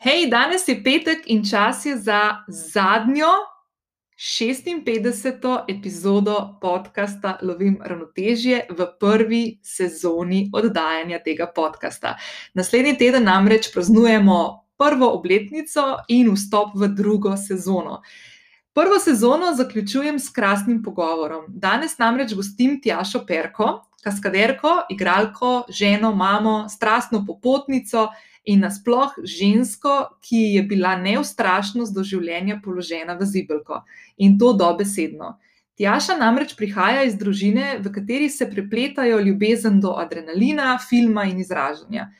Hej, danes je petek in čas je za zadnjo 56. epizodo podcasta Lovim ravnotežje v prvi sezoni oddajanja tega podcasta. Naslednji teden namreč praznujemo prvo obletnico in vstop v drugo sezono. Prvo sezono zaključujem s krasnim pogovorom. Danes namreč gostim Tjašo Perko, kaskaderko, igralko, ženo, mamo, strastno popotnico in nasploh žensko, ki je bila neustrašnost do življenja položena v zibelko in to dobesedno. Tjaša namreč prihaja iz družine, v kateri se prepletajo ljubezen do adrenalina, filma in izražanja.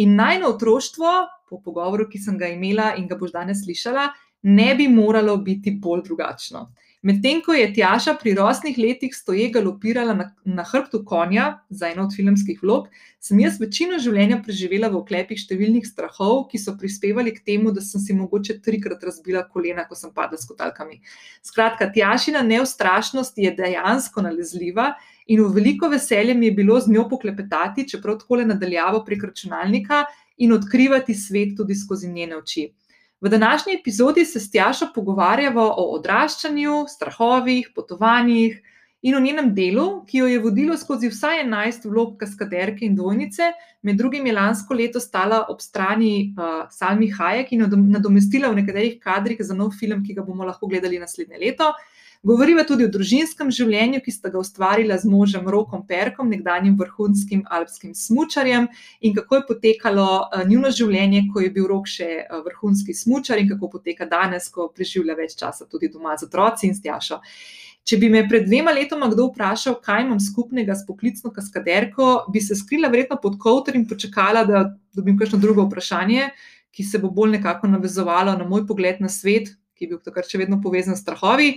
In najno otroštvo, po pogovoru, ki sem ga imela in ga boš danes slišala, ne bi moralo biti bolj drugačno. Medtem ko je Tjaša pri rosnih letih stoje galopirala na, na hrbtu konja za eno od filmskih vlog, sem jaz večino življenja preživela v oklepih številnih strahov, ki so prispevali k temu, da sem si mogoče trikrat razbila kolena, ko sem padla s kotalkami. Skratka, Tjašina neustrašnost je dejansko nalezljiva in v veliko veselje mi je bilo z njo poklepetati, čeprav tako le nadaljavo prek računalnika in odkrivati svet tudi skozi njene oči. V današnji epizodi se s Tjašo pogovarjamo o odraščanju, strahovih, potovanjih in o njenem delu, ki jo je vodilo skozi vsaj 11 vlog kaskaderke in dvojnice, med drugim je lansko leto stala ob strani uh, Salmi Hajek in nadomestila v nekaterih kadrih za nov film, ki ga bomo lahko gledali naslednje leto. Govoriva tudi o družinskem življenju, ki sta ga ustvarila z možem Rokom Perkom, nekdanjim vrhunskim alpskim smočarjem, in kako je potekalo uh, njuno življenje, ko je bil Rok še uh, vrhunski smočar, in kako poteka danes, ko preživlja več časa tudi doma z otroci in stjašo. Če bi me pred dvema letoma kdo vprašal, kaj imam skupnega s poklicno kaskaderko, bi se skrila verjetno pod kavter in počakala, da dobim kakšno drugo vprašanje, ki se bo bolj nekako navezovalo na moj pogled na svet, ki je bil takrat še vedno povezan s strahovi.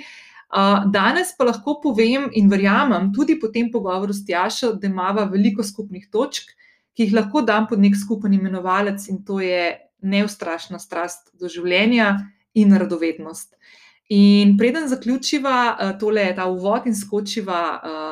Danes pa lahko povem in verjamem, tudi po tem pogovoru s Tjašo, da imamo veliko skupnih točk, ki jih lahko dam pod nek skupen imenovalec, in to je neustrašna strast do življenja in radovednost. In preden zaključiva tole, ta uvod in skočiva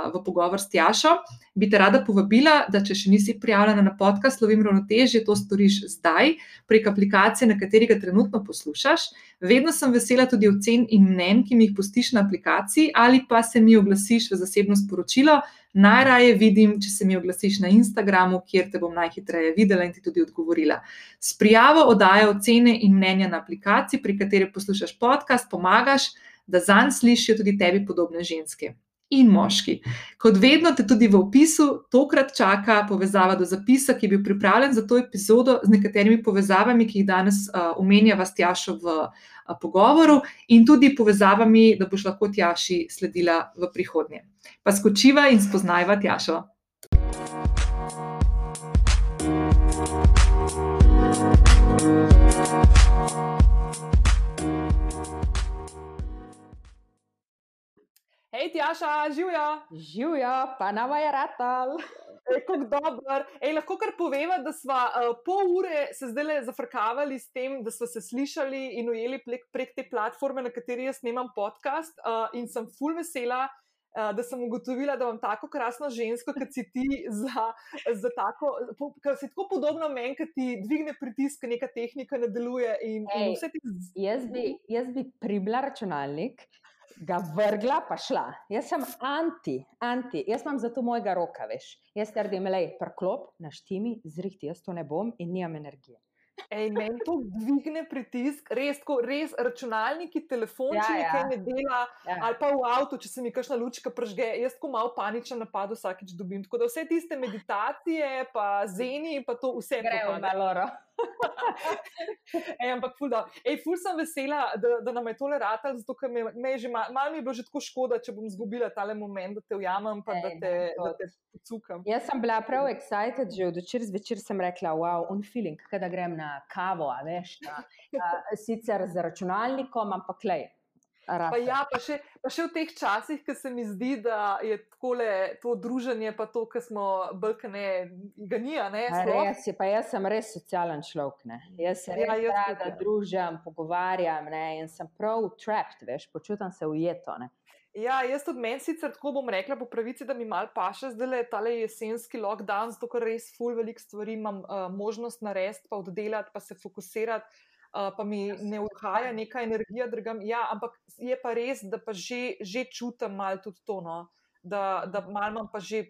v pogovor s Tjašo, bi te rada povabila, da če še nisi prijavljena na podcast Lovim ravnotežje, to storiš zdaj prek aplikacije, na kateri ga trenutno poslušaš. Vedno sem vesela tudi ocen in mnen, ki mi jih pustiš na aplikaciji, ali pa se mi oglasiš v zasebno sporočilo. Najraje vidim, če se mi oglasiš na Instagramu, kjer te bom najhitreje videla in ti tudi odgovorila. S prijavo oddaja ocene in mnenja na aplikaciji, pri kateri poslušaš podcast, pomagaš, da zanj slišijo tudi tebi podobne ženske in moški. Kot vedno, te tudi v opisu tokrat čaka povezava do zapisa, ki je bil pripravljen za to epizodo z nekaterimi povezavami, ki jih danes uh, omenjava s Tjašo v uh, pogovoru, in tudi povezavami, da boš lahko Tjaši sledila v prihodnje. Pa skočiva in spoznajva Tjašo. Hej, Tjaša, živijo. Živijo, pa nama je ratal. Kako dober. Ej, lahko kar poveva, da smo uh, pol ure se zdaj zafrkavali s tem, da smo se slišali in ujeli prek, prek te platforme, na kateri jaz snemam podcast. Uh, in sem full vesela, uh, da sem ugotovila, da imam tako krasno žensko, kot si ti, za, za tako, ki si tako podobna meni, ki ti dvigne pritisk, neka tehnika ne deluje. In, Ej, in vse z... jaz, bi, jaz bi pribila računalnik ga vrgla, pa šla. Jaz sem anti, anti, jaz imam zato mojega roka, veš. Jaz trdim, le, preklop, naštimi, zrihti, jaz to ne bom in nimam energije. Ej, meni to dvigne pritisk, res, tako, res računalniki, telefon, Ja, če ja. nekaj ne dela, Ja. ali pa v avtu, če se mi kakšna lučka pržge, jaz tako malo paničen napad vsakeč dobim. Tako da vse tiste meditacije, pa zeni, pa to vse Gremo propade. na loro. Ej, ampak ful, da. Ej, ful sem vesela, da, da nam je tole ratal, zato ker me, me že malo mal mi je bilo že tako škoda, če bom izgubila tale moment, da te ujamem, pa da Ej, te, ne, da to- te pocukam. Jaz sem bila prav excited, že od včeraj zvečer sem rekla, wow, un feeling, kaj da grem na kavo, a veš. Na, a, sicer z računalnikom, ampak lej. Pa ja, pa še, pa še v teh časih, ki se mi zdi, da je takole, to druženje, pa to, kar smo brkane, ga ni. Res je, pa jaz sem res socialen človek. Ne. Jaz se Ja, res jaz rada tudi, ja. družim, pogovarjam ne, in sem prav trapped, veš, počutim se ujeto. Ne. Ja, jaz tudi meni sicer tako bom rekla po pravici, da mi mal paše zdaj le tale jesenski lockdown, zato ker res full veliko stvari imam uh, možnost narediti, pa oddelati, pa se fokusirati. Uh, pa mi ne odhaja neka energija drugam. Ja, ampak je pa res, da pa že, že čutim malo tudi to, no? da, da malo imam pa že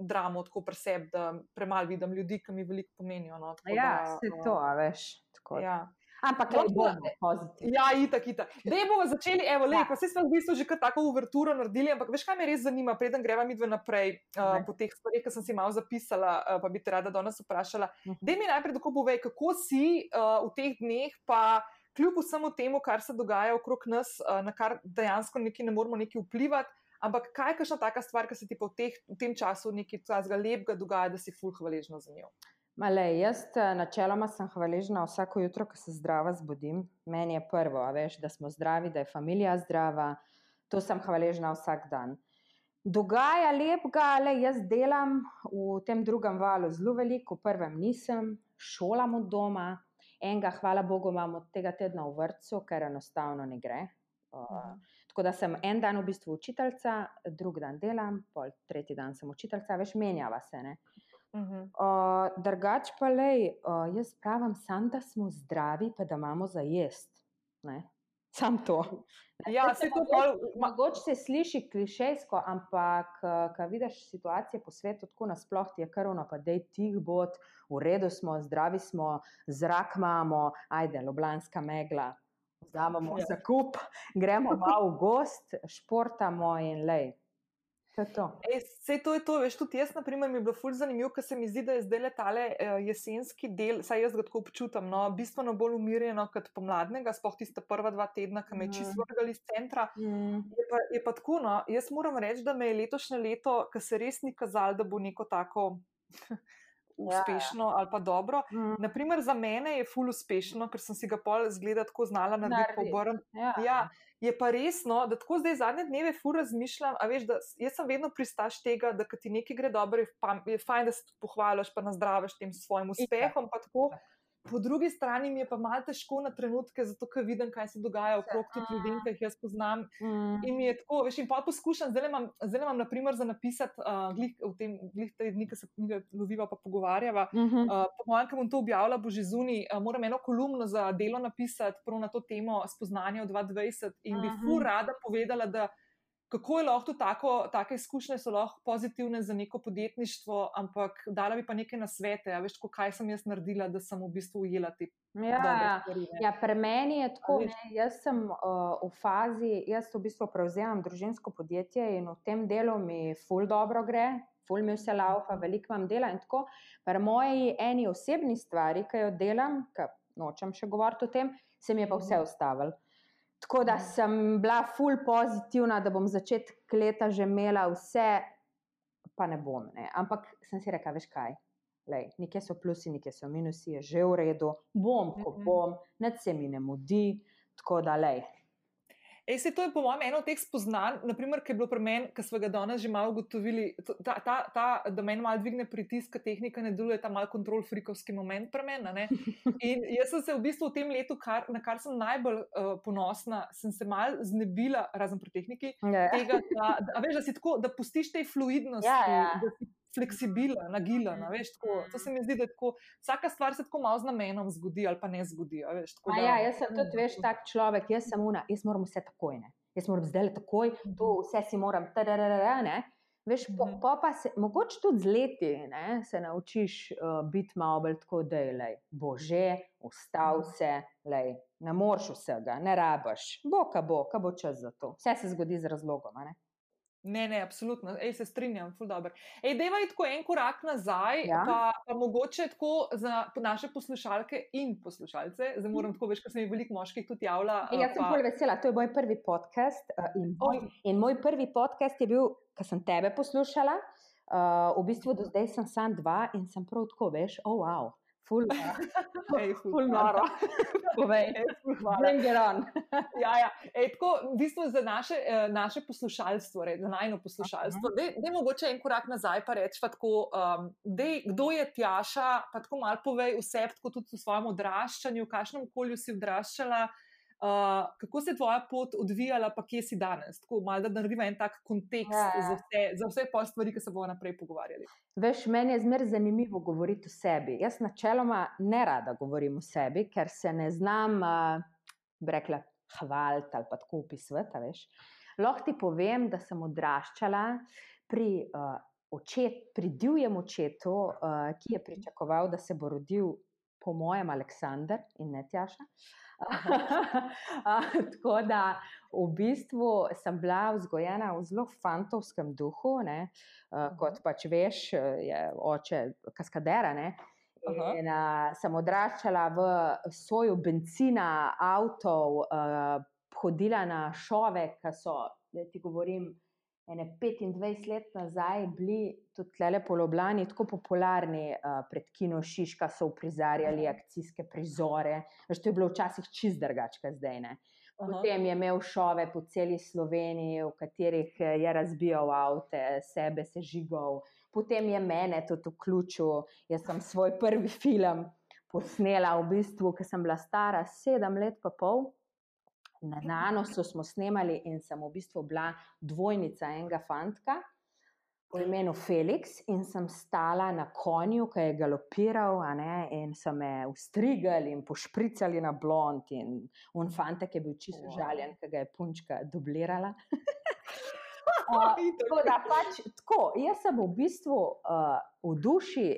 dramo tako pri sebi, da premalo vidim ljudi, ki mi veliko pomenijo. No? Tako Ja, da, se uh, to, a veš. tako. Ja. Ampak kaj bomo pozitivni. Ja, itak, itak. Dej bomo začeli, evo, lej, Ja. pa se smo v bistvu že tako uverturo naredili, ampak veš, kaj me res zanima, preden greva mi dve naprej uh, Ne. po teh stvareh, ki sem si malo zapisala, uh, pa bi te rada danes vprašala. Mhm. Dej mi najprej tako povej, kako si uh, v teh dneh, pa kljub vsemu temu, kar se dogaja okrog nas, uh, na kar dejansko neki ne moremo neki vplivati, ampak kaj je kakšna taka stvar, ki se ti pa v, teh, v tem času nekaj tazga lepega dogaja, da si ful hvaležna za njo. Male, jaz eh, načeloma sem hvaležna vsako jutro, ko se zdrava zbudim. Meni je prvo, veš, da smo zdravi, da je familija zdrava. To sem hvaležna vsak dan. Dogaja lepega, le jaz delam v tem drugem valu zelo veliko, v prvem nisem, šolam od doma. Enega, hvala Bogu, imam od tega tedna v vrtu, ker enostavno ne gre. Uh, tako da sem en dan v bistvu učiteljica, drug dan delam, pol tretji dan sem učiteljica, veš, menjava se. Ne? Mhm. Uh, drugač pa lej, uh, jaz pravim, sam da smo zdravi, pa da imamo za jesti. Ne? Sam to. Ja, se to pol, Mogoče se sliši klišejsko, ampak ko vidiš situacije po svetu, tako nasploh ti je krvno, pa dej tih bod, v redu smo, zdravi smo, zrak imamo, ajde, ljubljanska megla, vzamemo Ja. za kup, gremo malo v gost, športamo in lej. To je to. Ej, Sej to je to, veš, tudi jaz, na primer, mi je bilo fulj zanimivo, ker se mi zdi, da je zdaj le tale uh, jesenski del, saj jaz ga tako občutam, no, bistveno bolj umirjeno kot pomladnega, sploh tiste prva dva tedna, ki me je čisto Mhm. vrgali iz centra. Mm. Je pa, je pa tako, no, jaz moram reči, da me je letošnje leto, ki se res ni kazalo, da bo neko tako ja. uspešno ali pa dobro. Mm. Naprimer, za mene je ful uspešno, ker sem si ga pol zgleda tako znala narediti, Narediti. pobrn. Ja. Ja, je pa resno, da tako zdaj zadnje dneve ful razmišljam. A veš, da jaz sem vedno pristaš tega, da ti nekaj gre dobro, je, je fajn, da se pohvališ, pa nazdraviš tem svojim uspehom. pa tako. Po drugi strani mi je pa malo težko na trenutke, zato ker vidim, kaj se dogaja okrog tudi ljudi, ki jih jaz poznam. Mm. In mi je tako, veš, in pa poskušam, zdaj imam, zdaj imam, naprimer, za napisati, uh, glih, v tem, glih te dni, ki se loviva, pa pogovarjava. Mhm. Uh, po mojem, ki bom to objavila, bo že zunaj, uh, moram eno kolumno za delo napisati, prav na to temo spoznanja v 2020 in bi Mhm. fur rada povedala, da kako je lahko tako, take izkušnje so lahko pozitivne za neko podjetništvo, ampak dala bi pa nekaj na svete, a veš, tako, kaj sem jaz naredila, da sem v bistvu ujela te Ja, stvari. ne. ja, pri meni je tako, ne, jaz sem uh, v fazi, jaz v bistvu prevzemam družinsko podjetje in v tem delu mi ful dobro gre, ful mi vse laufa, veliko imam dela in tako. Pri moji eni osebni stvari, ki jo delam, ki nočem še govoriti o tem, se mi je pa vse Mhm. ustavilo. Tako da Mhm. sem bila ful pozitivna, da bom začetek leta že imela vse, pa ne bom. Ne. Ampak sem si rekla, veš kaj. Lej, nekje so plusi, nekje so minusi, je že v redu, bom, ko Mhm. bom, nič se mi ne mudi, tako da lej. Ej, se to je po mojem eno od teh spoznanj, naprimer, ki je bilo pri meni, ki smo ga danes že malo ugotovili, to- ta, ta, ta, da meni malo dvigne pritisk, tehnika ne deluje, ta malo kontrol frikovski moment pri meni. In jaz sem se v bistvu v tem letu, kar, na kar sem najbolj uh, ponosna, sem se mal znebila, razen pri tehniki, Ja. tega, da, da, veš, da si tako, da pustiš tej fluidnosti, Ja, ja. da si fleksibilen, nagilen, a veš, tako. To se mi zdi, da tako, vsaka stvar se tako malo z namenom zgodi ali pa ne zgodi, veš. Tako, da, ja, jaz sem tudi, veš, tak človek, jaz sem una, jaz moram vse takoj, ne. Jaz moram zdaj takoj, to vse si moram, tararara, ne. Veš, po, Mhm. po pa se, mogoče tudi z leti, ne, se naučiš uh, biti malo bolj tako, da je, lej, bože, ustav Mhm. se, lej, ne moreš vsega, ne rabaš, bo, ka bo, ka bo čas za to. Vse se zgodi z razlogom, ne. Ne, ne, absolutno, Ej, se strinjam, ful dobro. Ej, deva je tako en korak nazaj, Ja. pa, pa mogoče tako za naše poslušalke in poslušalce, zdaj moram tako več, ker se mi veliko moških tudi javlja. E, eh, jaz sem pa- bolj vesela, to je moj prvi podcast. Uh, in, moj, Oj. in moj prvi podcast je bil, ko sem tebe poslušala. Uh, v bistvu do zdaj sem sam dva in sem prav tako, veš, oh, wow, ful, Ej, ful ful noro. Povej. Bring it on. Ja, ja. Ej, tako, v bistvu za naše, eh, naše poslušalstvo, re, za najno poslušalstvo, da je mogoče en korak nazaj pa reči, pa tako, um, dej, kdo je Tjaša, pa tako malo povej vse, tako tudi v svojem odraščanju, v kakšnem okolju si odraščala. Uh, kako se je tvoja pot odvijala, pa kje si danes? Tako malo, da naredimo en tak kontekst ja, za vse, za vse pol stvari, ki se bomo naprej pogovarjali. Veš, meni je zmer zanimivo govoriti o sebi. Jaz načeloma ne rada govorim o sebi, ker se ne znam, uh, rekla, hvaliti ali pa tako opisati. Lahko ti povem, da sem odraščala pri, uh, očet, pri divjem očetu, uh, ki je pričakoval, da se bo rodil, po mojem, Aleksandr in ne Tjaša. Tako da v bistvu sem bila vzgojena v zelo fantovskem duhu, ne? kot pač veš, je oče kaskadera. Ne? In, uh, sem odraščala v soju benzina, avtov, uh, hodila na šove, ki so, da ti govorim, ene 25 let nazaj bili tudi tle po Ljubljani tako popularni, uh, pred Kino Šiška so uprizarjali akcijske prizore. Veš, to je bilo včasih čist drugače, zdaj ne. Potem je imel šove po celi Sloveniji, v katerih je razbijal avte, sebe sežigal, potem je mene tudi vključil. Jaz sem svoj prvi film posnela v bistvu, ko sem bila stara sedem let in pol. Na Nanosu smo snemali in sem v bistvu bila dvojnica enega fantka po imenu Felix in sem stala na konju, ki je galopiral ne, in so me ustrigali in pošpricali na blond in un fantek je bil čisto wow. žaljen, ker ga je punčka dublirala. uh, tako da pač tako, jaz sem v bistvu uh, v duši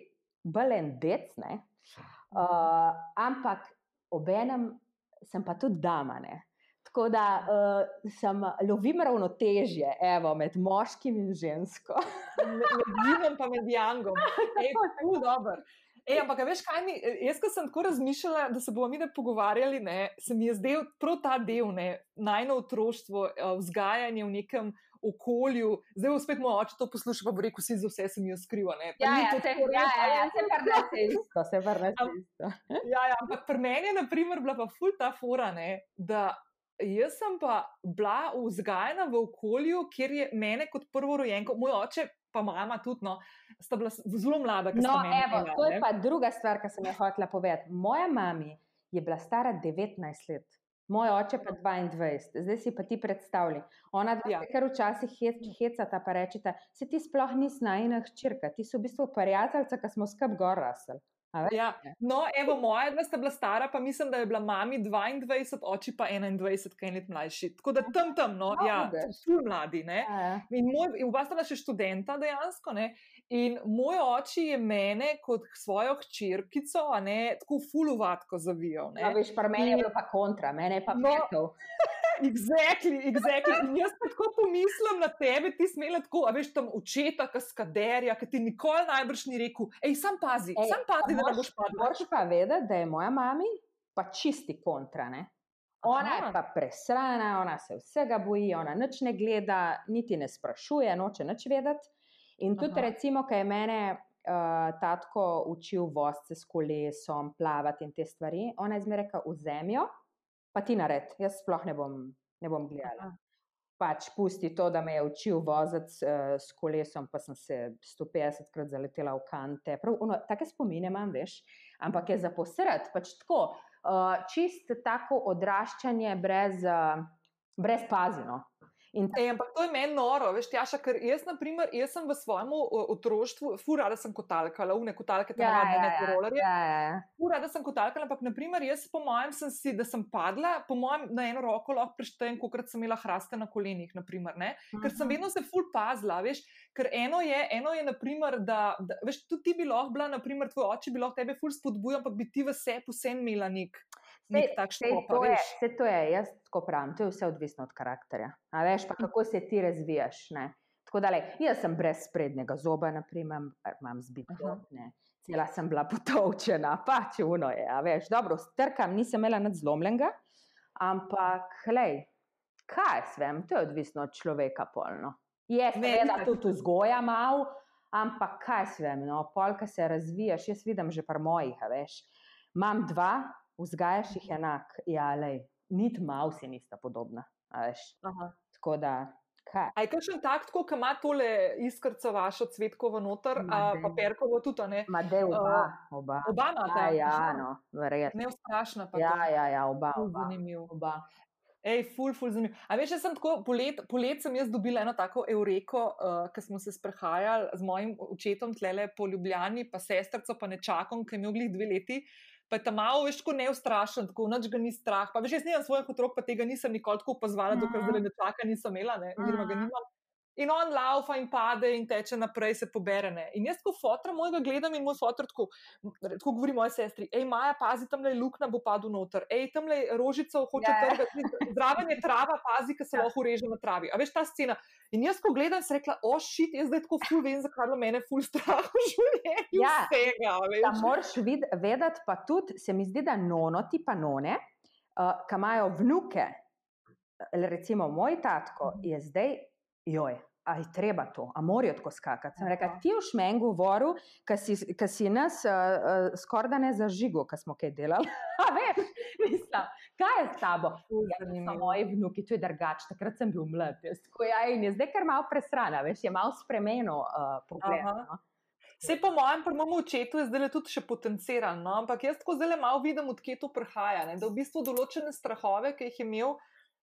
belen dec, uh, ampak obenem sem pa tudi dama. Ne. Tako da uh, sem lovim ravnotežje evo, med moškim in žensko. med njim in med Jangom. Ej, ampak, veš, kaj mi, jaz, ko sem tako razmišljala, da se bomo mi pogovarjali, ne, se mi je zdel prav ta del, najno otroštvo, eh, vzgajanje v nekem okolju. Zdaj, spet moj oče to posluša, pa bo rekel, vsi za vse sem jaz skriva. Ja, ja, se, ja, ja, ja, se vrne se isto, se vrne se isto. ja, ja, ampak pri meni je, na primer, bila pa ful ta fora, ne, da jaz sem pa bila vzgajena v okolju, kjer je mene kot prvorojenko, moj oče, pa mama tudi, no, sta bila zelo mlada. No, evo, to je pa druga stvar, ki sem jo hotela povedati. Moja mama je bila stara 19 let. Moj oče pa 22, zdaj si pa ti predstavljaj. Ona dva, ja. kar včasih hecata, pa rečeta, se ti sploh nisi najna hčerka, ti so v bistvu prijateljica, ki smo skrb gor rasli. Ja. No, evo, moja dva sta bila stara, pa mislim, da je bila mami 22, oči pa 21, kaj let mlajši. Tako da tam tam, no, no ja, tu mladi. Ne? Ja. In moj, in oba sta bila še študenta dejansko. Ne? In moj oči je mene kot svojo hčerkico, a ne tako fuluvatko zavijal. Ja, veš, pa meni je bilo pa kontra, mene je pa no, petov. Exactly, exactly. In jaz tako pomislim na tebe, ti smela tako, a veš, tam očeta, kaskaderja, ki ti nikoli najbrž ni rekel, hej, sam pazi, ej, sam pazi, da ne boš padel. Moraš pa vedeti, da je moja mama pa čisti kontra. Ne? Ona Aha. je pa presrana, ona se vsega boji, ona nič ne gleda, niti ne sprašuje, noče nič vedeti. In tudi, Aha. recimo, kaj je mene uh, tatko učil vozce s kolesom, plavati in te stvari, ona je zmeraj rekel: vzemi jo pa ti nared, jaz sploh ne bom, ne bom gledala. Pač pusti to, da me je učil voziti uh, s kolesom, pa sem se 150 krat zaletela v kante. Prav, ono, take spomine imam, veš, ampak je za posred, pač tako, uh, čist tako odraščanje brez, uh, brez pazino. Ej, ampak to je meni noro, veš, Tjaša, ker jaz, na primer, jaz sem v svojem otroštvu, fura, da sem kotalkala, une kotalke, tam ja, ja, ja, rolerje. Ja, ja. Fura, da sem kotalkala, ampak, na primer, jaz po mojem sem si, da sem padla, po mojem na eno roko lahko preštejem, kolikrat sem imela hraste na kolenih, naprimer, ne? ker sem mhm. vedno se ful pazila, veš, ker eno je, eno je, naprimer, da, da, veš, tudi ti bi lahko bila, naprimer, tvoj oče bi lahko tebe ful spodbujal, ampak bi ti v sebi vsem imela nek. Vse to je, jaz tako pravim, to je vse odvisno od karakterja. A veš pa, kako se ti razvijaš. Ne? Tako da, le, jaz sem brez prednjega zoba, naprimer, imam zbitko, cela sem bila potovčena, pač uno je. Veš, dobro, strkam, nisem imela nad zlomljenega, ampak, lej, kaj svem, to je odvisno od človeka polno. Je seveda tudi vzgoja mal, ampak kaj svem, no, polka se razvijaš, jaz vidim že par mojih, veš. Imam dva, vzgajaš jih enak, ja, lej, niti malo si nista podobna. Tako da, Kaj? A je kakšen tak, tako, ki ima tole iskrca vašo cvetkovo noter, Ma a daj. paperkovo tudi, a ne? Ma de oba, oba. Oba imata? Ja, ja, Aha. no, verjetno. Neustrašna pa Ja, to. ja, ja, oba. Oba. Zanimiv. oba. Ej, ful, ful, zanimivo. A veš, jaz sem tako, polet, polet sem jaz dobila eno tako eureko, uh, ko smo se sprehajali z mojim očetom tlele po Ljubljani, pa sestrco, pa nečakom, ki je imel glih dve leti. Pa je tam malo, veš, tako neustrašen, tako noč ga ni strah. Pa veš, jaz nimam svojih otrok, pa tega nisem nikoli tako pozvala, dokler zdaj nečaka nisem imela, ne, oziroma ga nimam. In on laufa in pade in teče naprej, se pobere. Ne. In jaz, ko fotra mojega gledam in moj fotor tako, tako govori moji sestri, hej, Maja, pazi, tam le luknja bo padel noter, hej, tam le rožico hoče Ja, ja. trgati, zraven je trava, pazi, ki se Ja. lahko reže na travi. A veš ta scena? In jaz, ko gledam, sem rekla, o, šit, jaz zdaj tako ful vem, zakaj je mene ful strah v življenju. Ja. Vsega, Da moraš vid, vedeti, pa tudi se mi zdi, da nonoti pa none, uh, ki imajo vnuke, eh, recimo moj tatko, je zdaj, joj. A je treba to, a morajo tako skakati. Sem rekla, Aha. ti v šmen govoril, ki si, ki si nas uh, uh, skorda ne zažigo, ki smo kaj delali. A veš, mislim, kaj je s tabo? Ja, so moji vnuki, to je drugače. Takrat sem bil mlad. jaz Tako, ja, in je zdaj kar malo presrana, veš, je malo spremenil uh, pogled. Aha. No? Vse po mojem, pri mojem očetu je zdaj tudi še potenciran, no? ampak jaz tako zdaj malo vidim, odkje to prihaja. Ne? Da v bistvu določene strahove, ki jih je imel,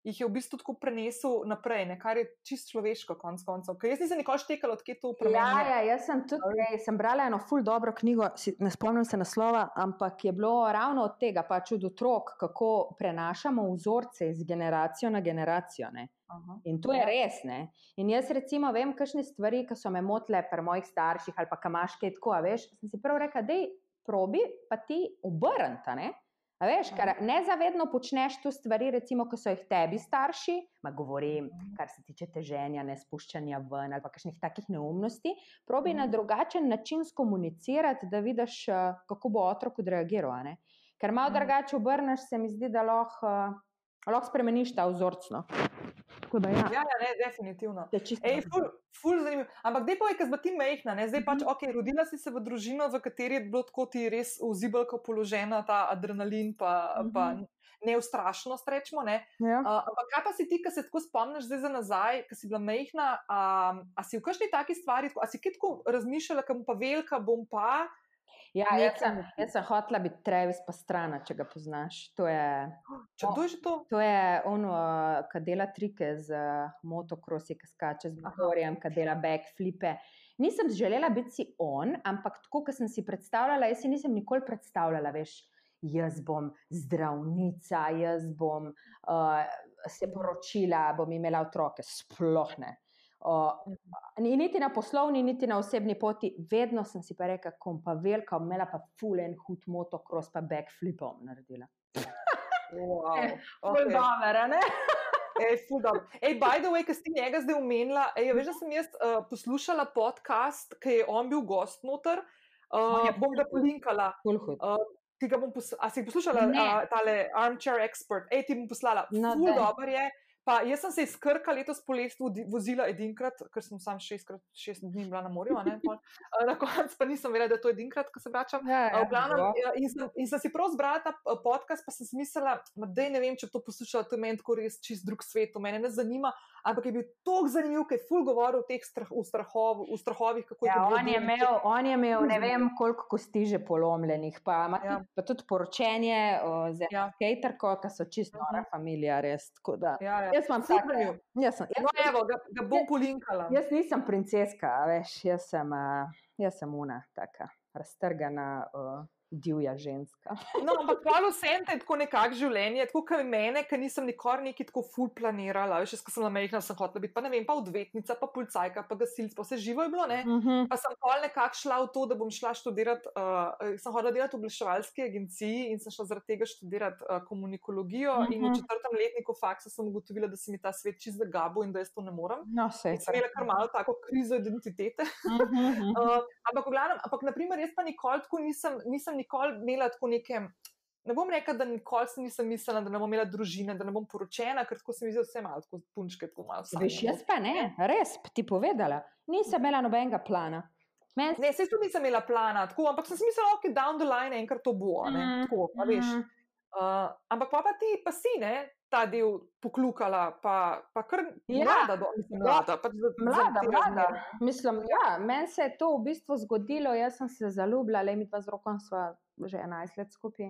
jih je v bistvu tako prenesel naprej, ne? kar je čist človeško, konc koncev. Ker jaz nisem nikoli štekala, odkje to Ja, premenja. ja, jaz sem tudi ej, sem brala eno ful dobro knjigo, si, ne spomnim se naslova, ampak je bilo ravno od tega, pač od otrok, kako prenašamo vzorce iz generacijo na generacijo. Ne? Aha. In to je Ja. res. Ne? In jaz recimo vem, kakšne stvari, ki so me motile pri mojih starših ali pa kamaške, tako, veš, sem si prav rekla, da probi pa ti obrnta. Ne? A veš, ker nezavedno počneš tu stvari, recimo, ko so jih tebi starši, ma govorim, kar se tiče teženja, ne spuščanja ven ali pa kakšnih takih neumnosti, probi na Mhm. drugačen način skomunicirati, da vidiš, eh, kako bo otrok odreagiral. Ker malo Mhm. drugače obrneš, se mi zdi, da lahko, eh, lahko spremeniš ta vzorc. Tako da ja. Ja, ja, ne, definitivno. Ej, ful, ful zanimivo. Ampak dej povej, ker ti mehna, ne? zdaj pač, Mhm. ok, rodila si se v družino, v kateri je bilo tako ti res v zibelko položena ta adrenalin, pa, pa Mhm. neustrašnost, rečemo. Ne? Ja. Uh, ampak kaj pa si ti, ki se tako spomniš zdaj za nazaj, ki si bila mehna, a, a si v kakšni taki stvari, a si kaj tako razmišljala, kam pa velika bom pa? Ja, jaz sem, jaz sem hotela biti Travis Pastrana, če ga poznaš. To je, Če kdo je že to? to je on, uh, ki dela trike z motokrosi, ki skače z motorjem, ki dela backflipe. Nisem želela biti on, ampak tako, kot sem si predstavljala, jaz si nisem nikoli predstavljala, veš. Jaz bom zdravnica, jaz bom uh, se poročila, bom imela otroke, sploh ne. Uh, ni- niti na poslovni, niti na osebni poti, vedno sem si pa rekla, kom pa velika, imela pa fulen hud motocross, pa backflip bom naredila. Wow. Ful Okay. dobro, a ne? Ej. Ej, by the way, ki si njega zdaj omenila, ej, veš, da sem jaz uh, poslušala podcast, ki je on bil gost noter. Uh, je bom ga polinkala. Uh, ti ga bom pos a si poslušala, Ne. uh, tale Armchair Expert, ej, ti bom poslala. No, Ful dober je. Pa jaz sem se iz Krka letos poletje vodi- vozila edinkrat, ker sem sam šestkrat, šest dni bila na morju, ne, pol. Na koncu pa nisem vedela, da je to edinkrat, ko se vračam. Ja, v glavnem, ja, in, sem, in sem si prav zbrala ta uh, podcast, pa sem si mislila, da ne vem, če to poslušala, to je meni tako res čist drug svet, to mene ne zanima, ampak je bil tako zanimiv, ker je ful govoril o teh strah, v, strahov, v strahovih, kako Ja, to on, je imel, on je imel ne vem koliko kosti že polomljenih, pa ima Ja. tudi, pa tudi poročenje o, z eno Ja. skaterko, ki so čisto nora Mhm. familija, res. da- Ja, ja. Jaz imam Ful take, zanimiv. jaz, sem, No, jaz, evo, ga, ga bom polinkala. jaz nisem princeska, veš, jaz sem, uh, jaz sem una, taka raztrgana uh, divja ženska. No, ampak polo vsem te je tako nekako življenje, tako kot mene, ki nisem nikoli neki tako ful planirala. Jaz, ko sem na mejna, sem hotela biti, pa ne vem, pa odvetnica, pa policajka, pa gasilc, pa vse živo je bilo, ne. Uh -huh. Pa sem pol nekako šla v to, da bom šla študirati, uh, sem hodila delati v obveščevalski agenciji in sem šla zaradi tega študirati uh, komunikologijo. Uh -huh. In v Mhm. četrtem letniku faksa sem ugotovila, da se mi ta svet čist zagabo in da jaz to ne morem. No, sej. In sem imela kar malo tako krizo identitete. Uh -huh. Uh, ampak, glavnem, ampak, naprimer, jaz pa nikoli tako nisem, nisem nikoli imela tako neke. Ne bom rekla, da nikoli nisem mislila, da ne bom imela družine, da ne bom poročena, ker tako se mi zdi, da vse malo tako punčke, tako malo. Veš, jaz pa ne, res ti povedala. Nisem imela nobenega plana. Men, Ne, se tudi nisem imela plana, tako, ampak sem mislila, ok, down the line enkrat to bo. Ne, tako, a veš. Mhm. Uh, ampak pa, pa ti pa si ne ta del poklukala, pa, pa kar Ja. mlada, do, mislim, mlada, pač za, Mlada, za mlada. razmere. Mislim, ja, meni se je to v bistvu zgodilo, jaz sem se zaljubila, le mi pa z rokom sva že 11 let skupaj.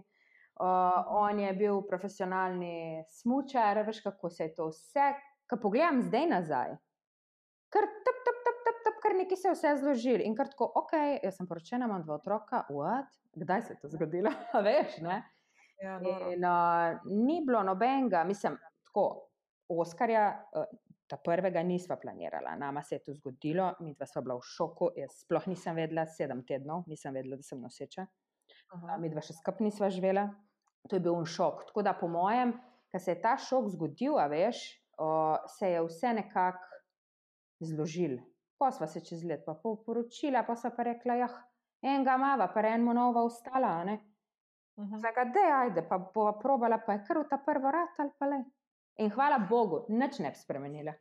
Uh, on je bil profesionalni smučar, veš kako se je to vse. Ko pogledam zdaj nazaj, kar tep, tep, tep, tep, tep, kar neki se je vse zložil in kar tako, ok, jaz sem poročena, imam dva otroka, what? Kdaj se je to zgodilo? Veš, ne? Ja, noro. In uh, ni bilo nobenega, mislim, tako, Oskarja, uh, ta prvega nisva planirala, nama se je to zgodilo, mi dva sva bila v šoku, jaz sploh nisem vedela, sedem tednov, nisem vedela, da sem noseča, Aha. mi dva še skupaj nisva živela, to je bil un šok. Tako da po mojem, ko se je ta šok zgodil, a veš, uh, se je vse nekako zložil. Pa sva se čez let pa poročila, pa sva pa rekla, jah, enega mava, pa enemu nova ostala, ne. Mhm. Zdaj, da je, ajde, pa bova probala, pa je kar v ta prvo rat ali pa le. In hvala Bogu, nič ne bi spremenila.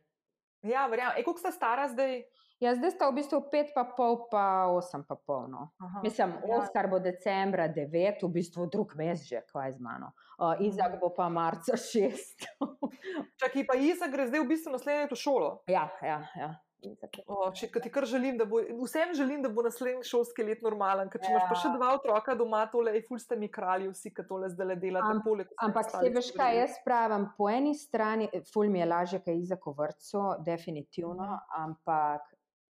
Ja, verjamem. E, koliko sta stara zdaj? Ja, zdaj sta v bistvu pet pa pol, pa osem pa pol. No. Aha. Mislim, Ja. Oskar bo decembra devet, v bistvu drug mesec že, kaj z mano. Uh, Izak bo pa marca šest. Čakaj, pa Iza gre zdaj v bistvu naslednje leto v šolo. ja, ja, ja. O, še, ti kar želim, da bo, vsem želim, da bo naslednji šolski let normalen, ker če imaš pa še Ja. dva otroka doma, tole je ful ste mi kralji, vsi, ki tole zdaj delate. Am- poleg Ampak se veš, kaj jaz pravim. Po eni strani, eh, ful mi je lažje, kaj Izak v vrtu, definitivno, ampak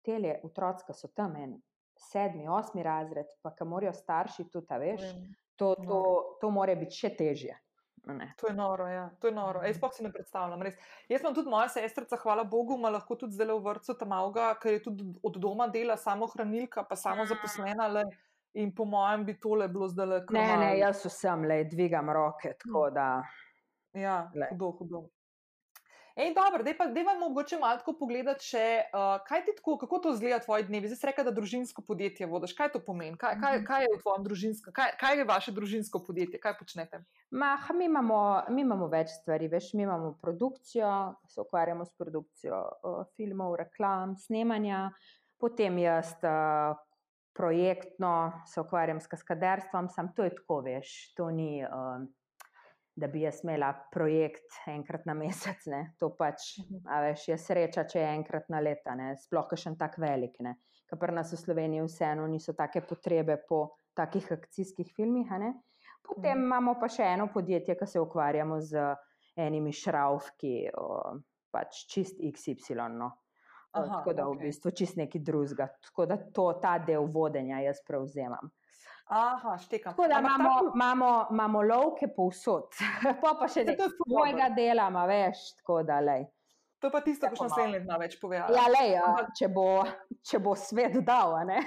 tele otroci, ki so tam en sedmi, osmi razred, pa ki morajo starši tudi, veš, Vem. to, to, to more biti še težje. To je noro, ja. to je noro. Ej, sploh si ne predstavljam. Res. Jaz imam tudi moja sestrica, hvala Bogu, ima lahko tudi zdaj v vrtu tam avga, ker je tudi od doma dela samo hranilka, pa samo zaposlena. Le. In po mojem bi tole bilo zdaj le Ne, ne, jaz vsem le dvigam roke, tako da. Ja, Glej. hudo, hudo. Ej, dobro, zdaj pa deva mogoče malo tako pogledati, še, uh, kaj ti tako, kako to izgleda tvoji dnevi. Zdaj si rekel, da družinsko podjetje vodiš. Kaj to pomeni? Kaj, kaj, kaj je v tvojem družinskem, kaj, kaj je vaše družinsko podjetje, kaj počnete? Mah, mi, imamo, mi imamo več stvari, veš, mi imamo produkcijo, se ukvarjamo s produkcijo uh, filmov, reklam, snemanja, potem jaz uh, projektno se ukvarjam s kaskaderstvom, sam to je tako, veš, to ni. Uh, Da bi jaz imela projekt enkrat na mesec, ne? to pač, a veš, je sreča, če je enkrat na leta, ne? sploh še en tak velik. ne. Ker pri nas v Sloveniji vseeno niso take potrebe po takih akcijskih filmih. Potem Mhm. imamo pa še eno podjetje, ki se ukvarjamo z enimi šravki, o, pač čist XY. No. Aha, tako da v okej. bistvu čist neki drugega. Tako da to, ta del vodenja jaz prevzemam. Aha, štekam. Tako da imamo, pro- imamo, imamo lovke povsod, pa pa še to nekaj svojega dela, veš, tako da lej. To je pa tisto, kar Tako še malo. naslednji let več povedala. Ja, lej, a, Ampak- če, bo, če bo svet dal, a ne.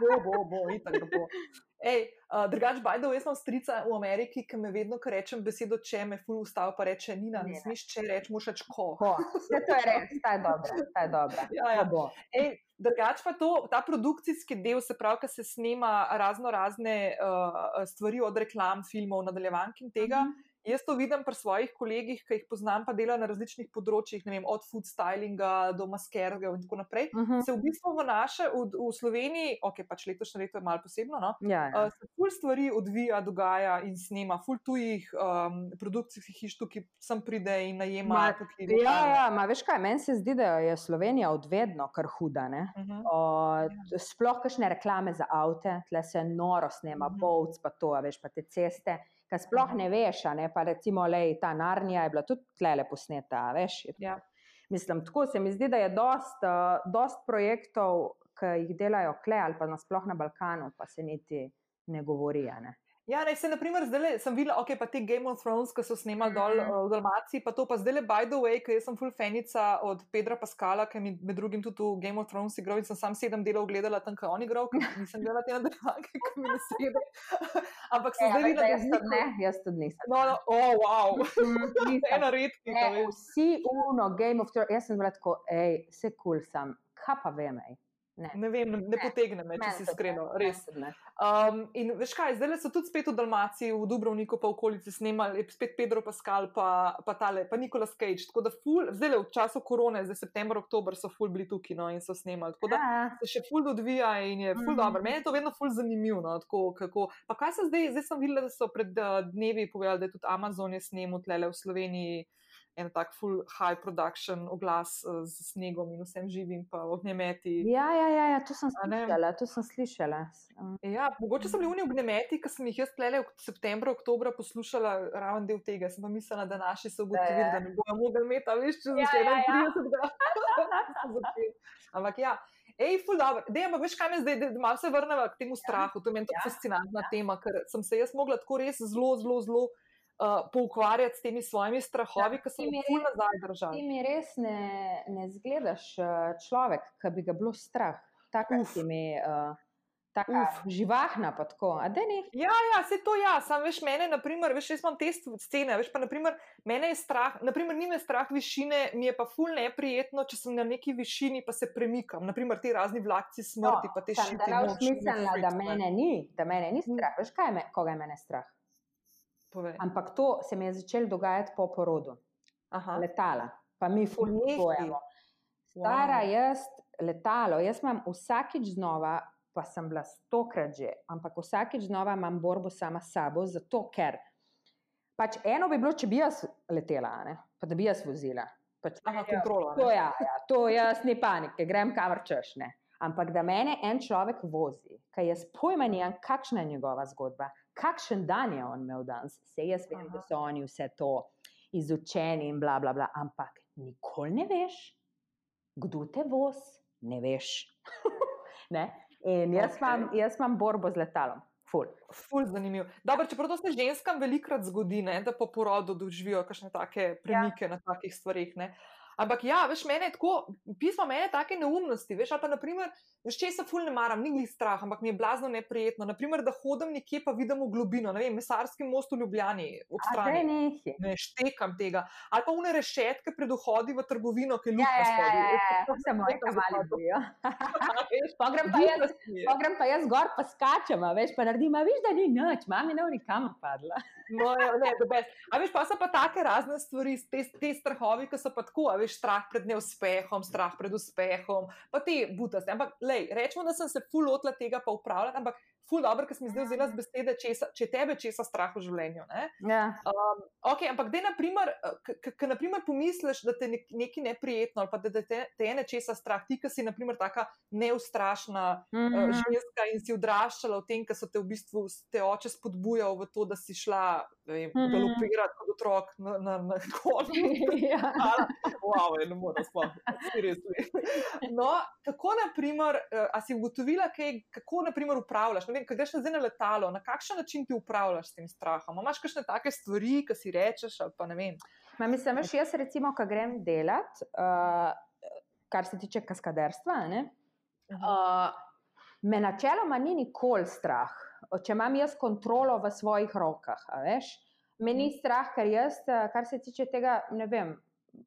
bo, bo, bo, itak bo. Ej, uh, drugač, bajdo, jaz imam strica v Ameriki, ki me vedno, ko rečem besedo če, me ful ustav, pa reče Nina, ne smeš če reči, moraš reči ko. Ko, vse to je res, ta je dobra, ta je dobra. Ja, ja. Bo. Ej, drugač pa to, ta produkcijski del, se pravi, ki se snema razno razne uh, stvari od reklam, filmov, nadaljevank in tega. Mhm. Jaz to vidim pri svojih kolegih, ki jih poznam, pa delajo na različnih področjih, vem, od food stylinga do maskerjev in tako naprej. Mhm. Se v bistvu v naše, v, v Sloveniji, ok, pač letošnje leto je malo posebno, no, Ja, ja. Uh, se ful stvari odvija, dogaja in snema, ful tujih um, produkcijskih hiš, ki sem pride in najema. Ma, tukaj Ja, lokalne. ja, ma veš kaj, meni se zdi, da je Slovenija odvedno kar huda. Ne? Mhm. O, t- sploh kakšne reklame za avte, tle se noro snema, Mhm. bovc pa to, veš pa te ceste, ki sploh Mhm. ne veš, ne, pa recimo lej, ta Narnija je bila tudi tle posneta, veš. je- Ja. Mislim, tako se mi zdi, da je dost, uh, dost projektov, ki jih delajo kle ali pa nasploh na Balkanu, pa se niti ne govori, ne. Ja, ne, se naprimer zdaj sem videla, ok, pa te Game of Thrones, ki so snemali dol Mhm. uh, v Dalmaciji, pa to pa zdaj le by the way, ker sem full fanica od Pedra Paskala, ki mi med drugim tudi v Game of Thrones igral in sem sam sedem delov gledala tam, kaj on igral, ker nisem gledala te nadaljevanke, ki mi ne sede. Ampak sem Ja, zdaj videla, da jaz tudi ne, jaz tudi nisem. No, no, oh, wow, Mm, nisem. ena redkih. a Ne, vsi uno, Game of Thrones, jaz sem bila tako, hej, vse kul cool sem, kaj pa vem, ej. Ne. Ne vem, ne, ne Ne. potegne me, če si iskreno, res. Um, in veš kaj, zdaj so tudi spet v Dalmaciji, v Dubrovniku, pa okolici snemali, spet Pedro Pascal, pa, pa tale, pa Nikolas Cage. Tako da, ful, zdaj le v času korone, zdaj september, oktober so ful bili tukaj no, in so snemali. Tako da Ja, se še ful odvija in je ful Mhm. dobro. Meni je to vedno ful zanimivo. No, tako, kako, pa kaj se zdaj, zdaj sem videla, da so pred uh, dnevi povedali, da je tudi Amazon je snemal tlele v Sloveniji. En tak full high production oglas uh, z snegom in vsem živim, pa ognjemeti. ja, ja, ja, ja, to sem slišala. To sem slišala. Um, Ja, mogoče so bili oni ognjemeti, ki sem jih jaz tlele v septembru, oktobra poslušala ravno del tega. Sem pa mislila, da naši so ugotovili, da ne bojo mogli imeti, a veš, če Ja, še ja, ja. 31. Ampak ja. Ej, ful dobro. Dej, ampak veš, kaj me zdaj, da da malo se vrneva k temu strahu. To je meni tako Ja. fascinantna tema, ker sem se jaz mogla tako res zelo, zelo, zelo uh, poukvarjati s temi svojimi strahovi, Ja, ki so ti ful res- nazaj Ti držali. mi res ne, ne zgledaš človek, ki bi ga bilo strah. Taka Uf. si mi, uh, taka Uf. živahna pa tako. A da ne? Ja, ja, se to ja, sam veš, mene, naprimer, veš, jaz imam te scene, veš, pa naprimer, mene je strah, naprimer, ni me strah višine, mi je pa ful neprijetno, če sem na neki višini, pa se premikam, naprimer, ti razni vlakci smrti, pa te No, sem šiti. da ne nočni usmislila, freaks, da ne. mene ni, da mene ni strah. Veš, kaj je me, koga je mene strah? Povej. Ampak to se mi je začelo dogajati po porodu. Aha. letala, pa mi ful Nehaj. potujemo. Stara Wow. jaz letalo, jaz imam vsakič znova, pa sem bila stokrat že, ampak vsakič znova imam borbo sama s sabo, zato ker pač eno bi bilo, če bi jaz letela, ne? pa da bi jaz vozila. Pač, Aha, ja, kontrola. to, ne. ja, ja, to jaz ni panike, grem kamor češ. Ne? Ampak da mene en človek vozi, ki jaz pojma nimam, kakšna je njegova zgodba, kakšen dan je on imel danes. Se jaz vem, Aha. da so oni vse to izučeni in bla, bla, bla, ampak nikoli ne veš, kdo te voz, ne veš. ne? In jaz, okay. imam, jaz imam borbo z letalom, ful. Ful zanimivo. Dobro, čeprav to se ženskam velikrat zgodi, ne, da po porodu doživijo kakšne take premike ja. na takih stvarih. Ne. Ampak ja, veš, mene je tako, pismo mene take neumnosti, veš, ali pa naprimer, veš, če se ful ne maram, ni glih strah, ampak mi je blazno neprijetno. Naprimer, da hodim nekje pa vidim v globino, ne vem, mesarski most v Ljubljani, ob A zdaj strani. nehi. Ne štekam tega. Ali pa une rešetke pred vhodi v trgovino, ki Ja, ljubka ja, ja, spodaj. ja, ja, to se kamali zapadlo. bojijo. Pogrem pa jaz, pogrem pa jaz gor, pa skačem, a veš, pa naredim, a veš, da ni nič, mami ne v nikam padla. No, ja, ne, the best. A veš, pa so pa take razne stvari, te, te strahovi, ki so pa tako, a veš, strah pred neuspehom, strah pred uspehom, pa te butaste. Ampak, lej, rečemo, da sem se full lotila tega pa upravljati, ampak ful dobro, ker sem zdaj vzela z besede, česa, če tebe česa strah v življenju. Ne? Ja. Um, ok, ampak da, naprimer, ki naprimer pomisliš, da te nek, nekaj neprijetno ali pa da, da te, te je nečesa strah, ti, ki si naprimer taka neustrašna Mm uh, -hmm. ženska in si odraščala v tem, ker so te v bistvu te oče spodbujal v to, da si šla vem, Mhm. galopirati kot otrok na, na, na konju. ja. Wow, je, ne morem sploh, seriously. No, kako, naprimer, eh, a si ugotovila, kaj, kako naprimer, upravljaš? Vem, kaj greš zdaj na letalo, na kakšen način ti upravljaš s tem strahom? Imaš kakšne take stvari, ki si rečeš, ali pa ne vem. Ma, mislim, veš, jaz recimo, ko grem delat, uh, kar se tiče kaskaderstva, ne, uh, me načeloma ni nikoli strah, če imam jaz kontrolo v svojih rokah. veš. Me ni strah, ker jaz, eh, kar se tiče tega, ne vem,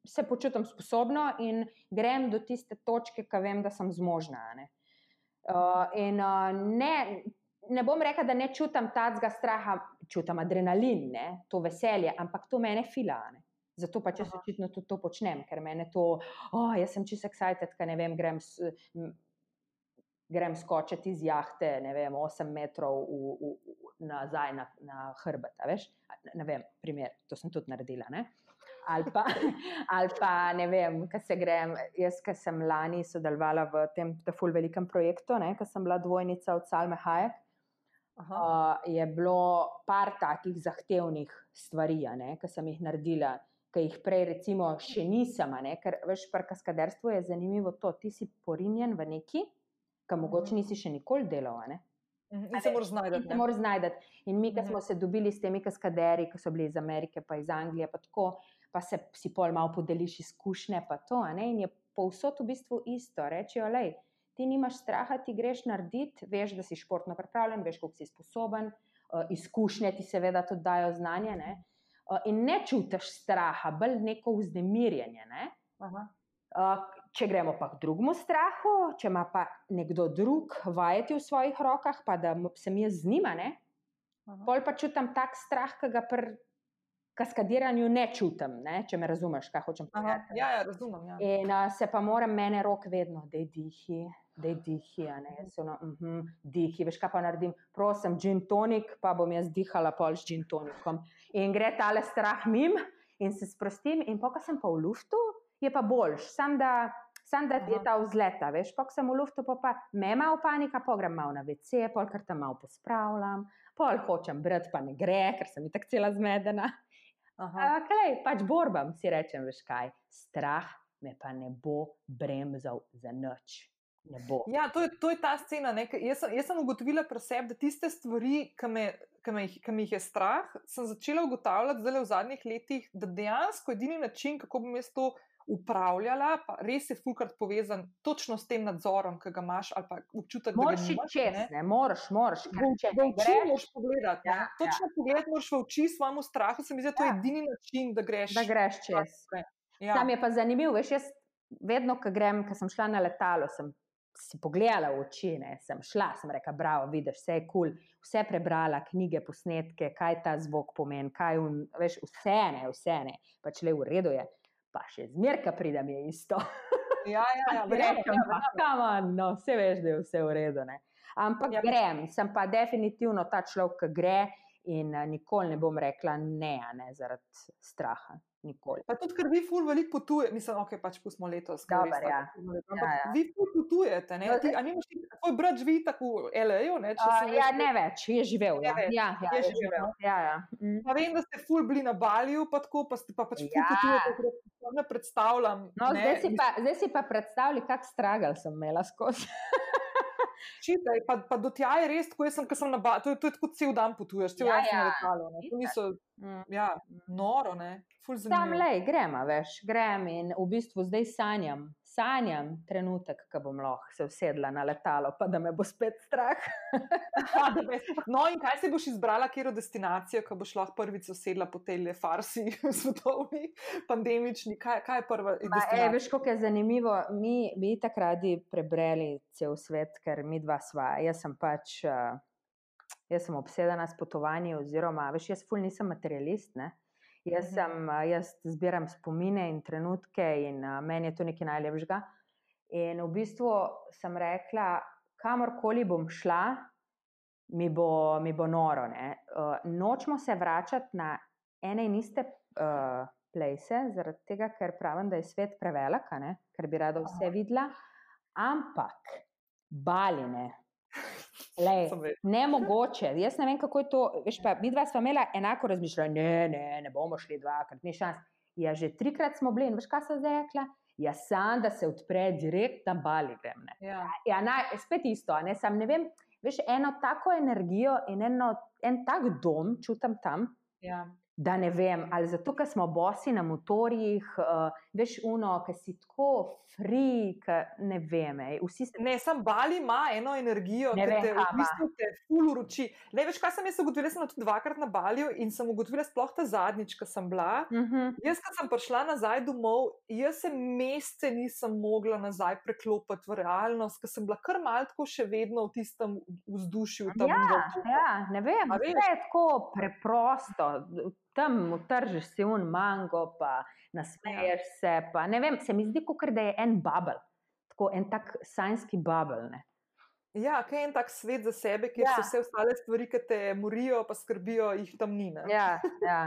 se počutim sposobno in grem do tiste točke, ki vem, da sem zmožna. Ne? Uh, in uh, ne, ne bom rekla, da ne čutim tacga straha, čutim adrenalin, ne? to veselje, ampak to mene fila. a Ne? Zato pač jaz očitno tudi to počnem, ker mene to, oh, jaz sem čisto excited, ker ne vem, grem, grem skočiti iz jahte, ne vem, 8 metrov v, v, v, nazaj na, na hrbet. Veš? Ne vem, primer, to sem tudi naredila. Ne? Ali pa, ali pa ne vem, kaj se grem. Jaz, ki sem lani sodelovala v tem ful velikem projektu, ki sem bila dvojnica od Salme Hajek, Aha. uh, je bilo par takih zahtevnih stvari, ki sem jih naredila, ki jih prej, recimo, še nisem. Ne? Ker veš, pri kaskaderstvu je zanimivo to, ti si porinjen v neki, ki mogoče nisi še nikoli delal. ne. Mhm, In se moraš In znajti. se moraš znajti. In mi, ki Mhm. smo se dobili s temi kaskaderji, ki so bili iz Amerike, pa iz Anglije, pa tako, pa se si pol malo podeliš izkušnje, pa to. ne, In je povsod v bistvu isto. Rečejo, lej, ti nimaš straha, ti greš narediti, veš, da si športno pripravljen, veš, koliko si sposoben, uh, izkušnje ti seveda tudi dajo znanje. Ne? Uh, in ne čutiš straha, bolj neko vznemirjenje. Ne? Aha. Uh, če gremo pa k drugemu strahu, če ima pa nekdo drug vajeti v svojih rokah, pa da sem jaz z njima, ne, Aha. pol pa čutim tak strah, ki ga pri kaskadiranju ne čutim, ne, če me razumeš, kaj hočem povedati. ja, ja, razumem. Ja. In uh, se pa moram mene rok vedno, da dihi, da je dihi, a ne, jaz ono, uh -huh, dihi, veš kaj pa naredim, prosim, gin tonik, pa bom jaz dihala pol s gin tonikom. In gre tale strah mim in se sprostim in ko sem pa v luftu, je pa boljš, sam da, sam da je ta vzleta, veš, pa ko sem v luftu, pa, pa me malo panika, pa grem malo na WC, pol kar tam malo pospravljam, pol hočem brati, pa ne gre, ker sem itak cela zmedena. Okay, pač borbam, si rečem, veš kaj. Strah me pa ne bo bremzal za noč. Ne bo. Ja, to je, to je ta scena. ne, Jaz, sem- jaz sem ugotovila pri sebi, da tiste stvari, ki me, ki me, jih- ki me jih je strah, sem začela ugotavljati zdaj v zadnjih letih, da dejansko edini način, kako bom jaz to upravljala, pa res je fulkrat povezan točno s tem nadzorom, ki ga imaš, ali pa občutek, Moraš da ga iti nimaš. čez, ne. ne moraš, moraš. če v ne oči moraš pogledati. Ja, Ja, Točno ja. pogledati moraš v oči svojemu strahu. Se mi zdi, da to je Ja. edini način, da greš. da greš čez. Ja. Tam je pa zanimivo, veš, jaz vedno, ko grem, ko sem šla na letalo, sem si pogledala v oči, ne, sem šla, sem rekla, bravo, vidiš, vse je kul, cool, vse prebrala, knjige, posnetke, kaj ta zvok pomeni, kaj un, veš, vse ne, vse ne, pač le v redu je, pa še zmerka pridem je isto. Ja, ja, ja, rečem, ja, on, no, vse veš, da je vse v redu. Ne. Ampak ja, grem, sem pa definitivno ta človek, ki gre in uh, nikoli ne bom rekla ne, ne zaradi straha. Nikoli. Pa tudi, ker vi ful veliko potujete, mislim, ok, pač pustimo letos. ker Dober, res ja. leto, Ja, ja. vi ful potujete, ne? No, Ti, a nimaš tvoj brat živi tako v LA-ju, ne? Če Uh, ja, ne več, je živel. Ja, več, ja, ja, je je živel, no. Ja, ja. Mm. Pa vem, da ste ful bili na Baliju, pa tako, pa ste pa pač ful Ja. potujete, da ne predstavljam. No, ne, zdaj, si pa, zdaj si pa predstavljaj, kak stragal sem imela skozi. Čitaj, pa, pa do tja je res, jaz sem, ko sem na Baliju, to, je- to je tako cel dan potuješ, cel Ja, dan na ja. letalu, ne? To niso, Mm. ja, noro, ne? Ful Tam zanimivo. le, gremo, veš, grem in v bistvu zdaj sanjam, sanjam trenutek, ko bom lahko se usedla na letalo, pa da me bo spet strah. Veš. No, in kaj si boš izbrala, kjer destinacijo, ko boš lahko prvič sedla po tej le farsi, svetovni, pandemični? Kaj, kaj je prva ej, destinacija? veš, kako je zanimivo. Mi bi tako radi prebrali cel svet, ker mi dva sva. Jaz sem pač, uh, jaz sem obsedena s potovanji, oziroma, veš, jaz ful nisem materialist. Ne? Jaz, Mhm. sem, uh, jaz zbiram spomine in trenutke, in uh, meni je to nekaj najlepšega. In v bistvu sem rekla, kamorkoli bom šla, mi bo, mi bo noro. ne. Uh, nočemo se vračati na ene in iste uh, plese, zaradi tega, ker pravim, da je svet prevelik, a ne, ker bi rada vse videla, ampak baline. Lej, ne mogoče. Jaz ne vem, kako je to. Veš, pa, mi dva smo imela enako razmišljanje, ne, ne, ne bomo šli dvakrat, ni šans. Ja, že trikrat smo bili in veš, kaj sem zdaj rekla? Ja, sam da se odpre direkt na bali grem. Ne. Ja. Ja, naj, spet isto, a ne sam ne vem. Veš, eno tako energijo in eno, en tak dom čutim tam, Ja. Da ne vem, ali zato, ker smo bosi na motorjih, uh, veš, uno, ki si tako free, ki ne vem, ej, vsi ste. Ne, sam Bali ima eno energijo, Ne ki vem, te v bistvu te ful uroči. Ne, veš, kaj sem jaz ugotovila, sem tudi dvakrat na Baliju in sem ugotovila, sploh ta zadnjič, ko sem bila. Uh -huh. Jaz, ko sem prišla nazaj domov, jaz se mesece nisem mogla nazaj preklopiti v realnost, ker sem bila kar malce še vedno v tistem vzdušju. Tam Ja, ja, ne vem, vse je tako preprosto. Tam utržiš si un mango, pa nasmeješ ja. se. Pa, ne vem, se mi zdi, kot da je en bubble, tako en tak sajnski bubble. Ne? Ja, kaj je en tak svet za sebe, kjer Ja. so vse ostale stvari, ki te morijo, pa skrbijo, jih tam ni. ne. Ja, ja.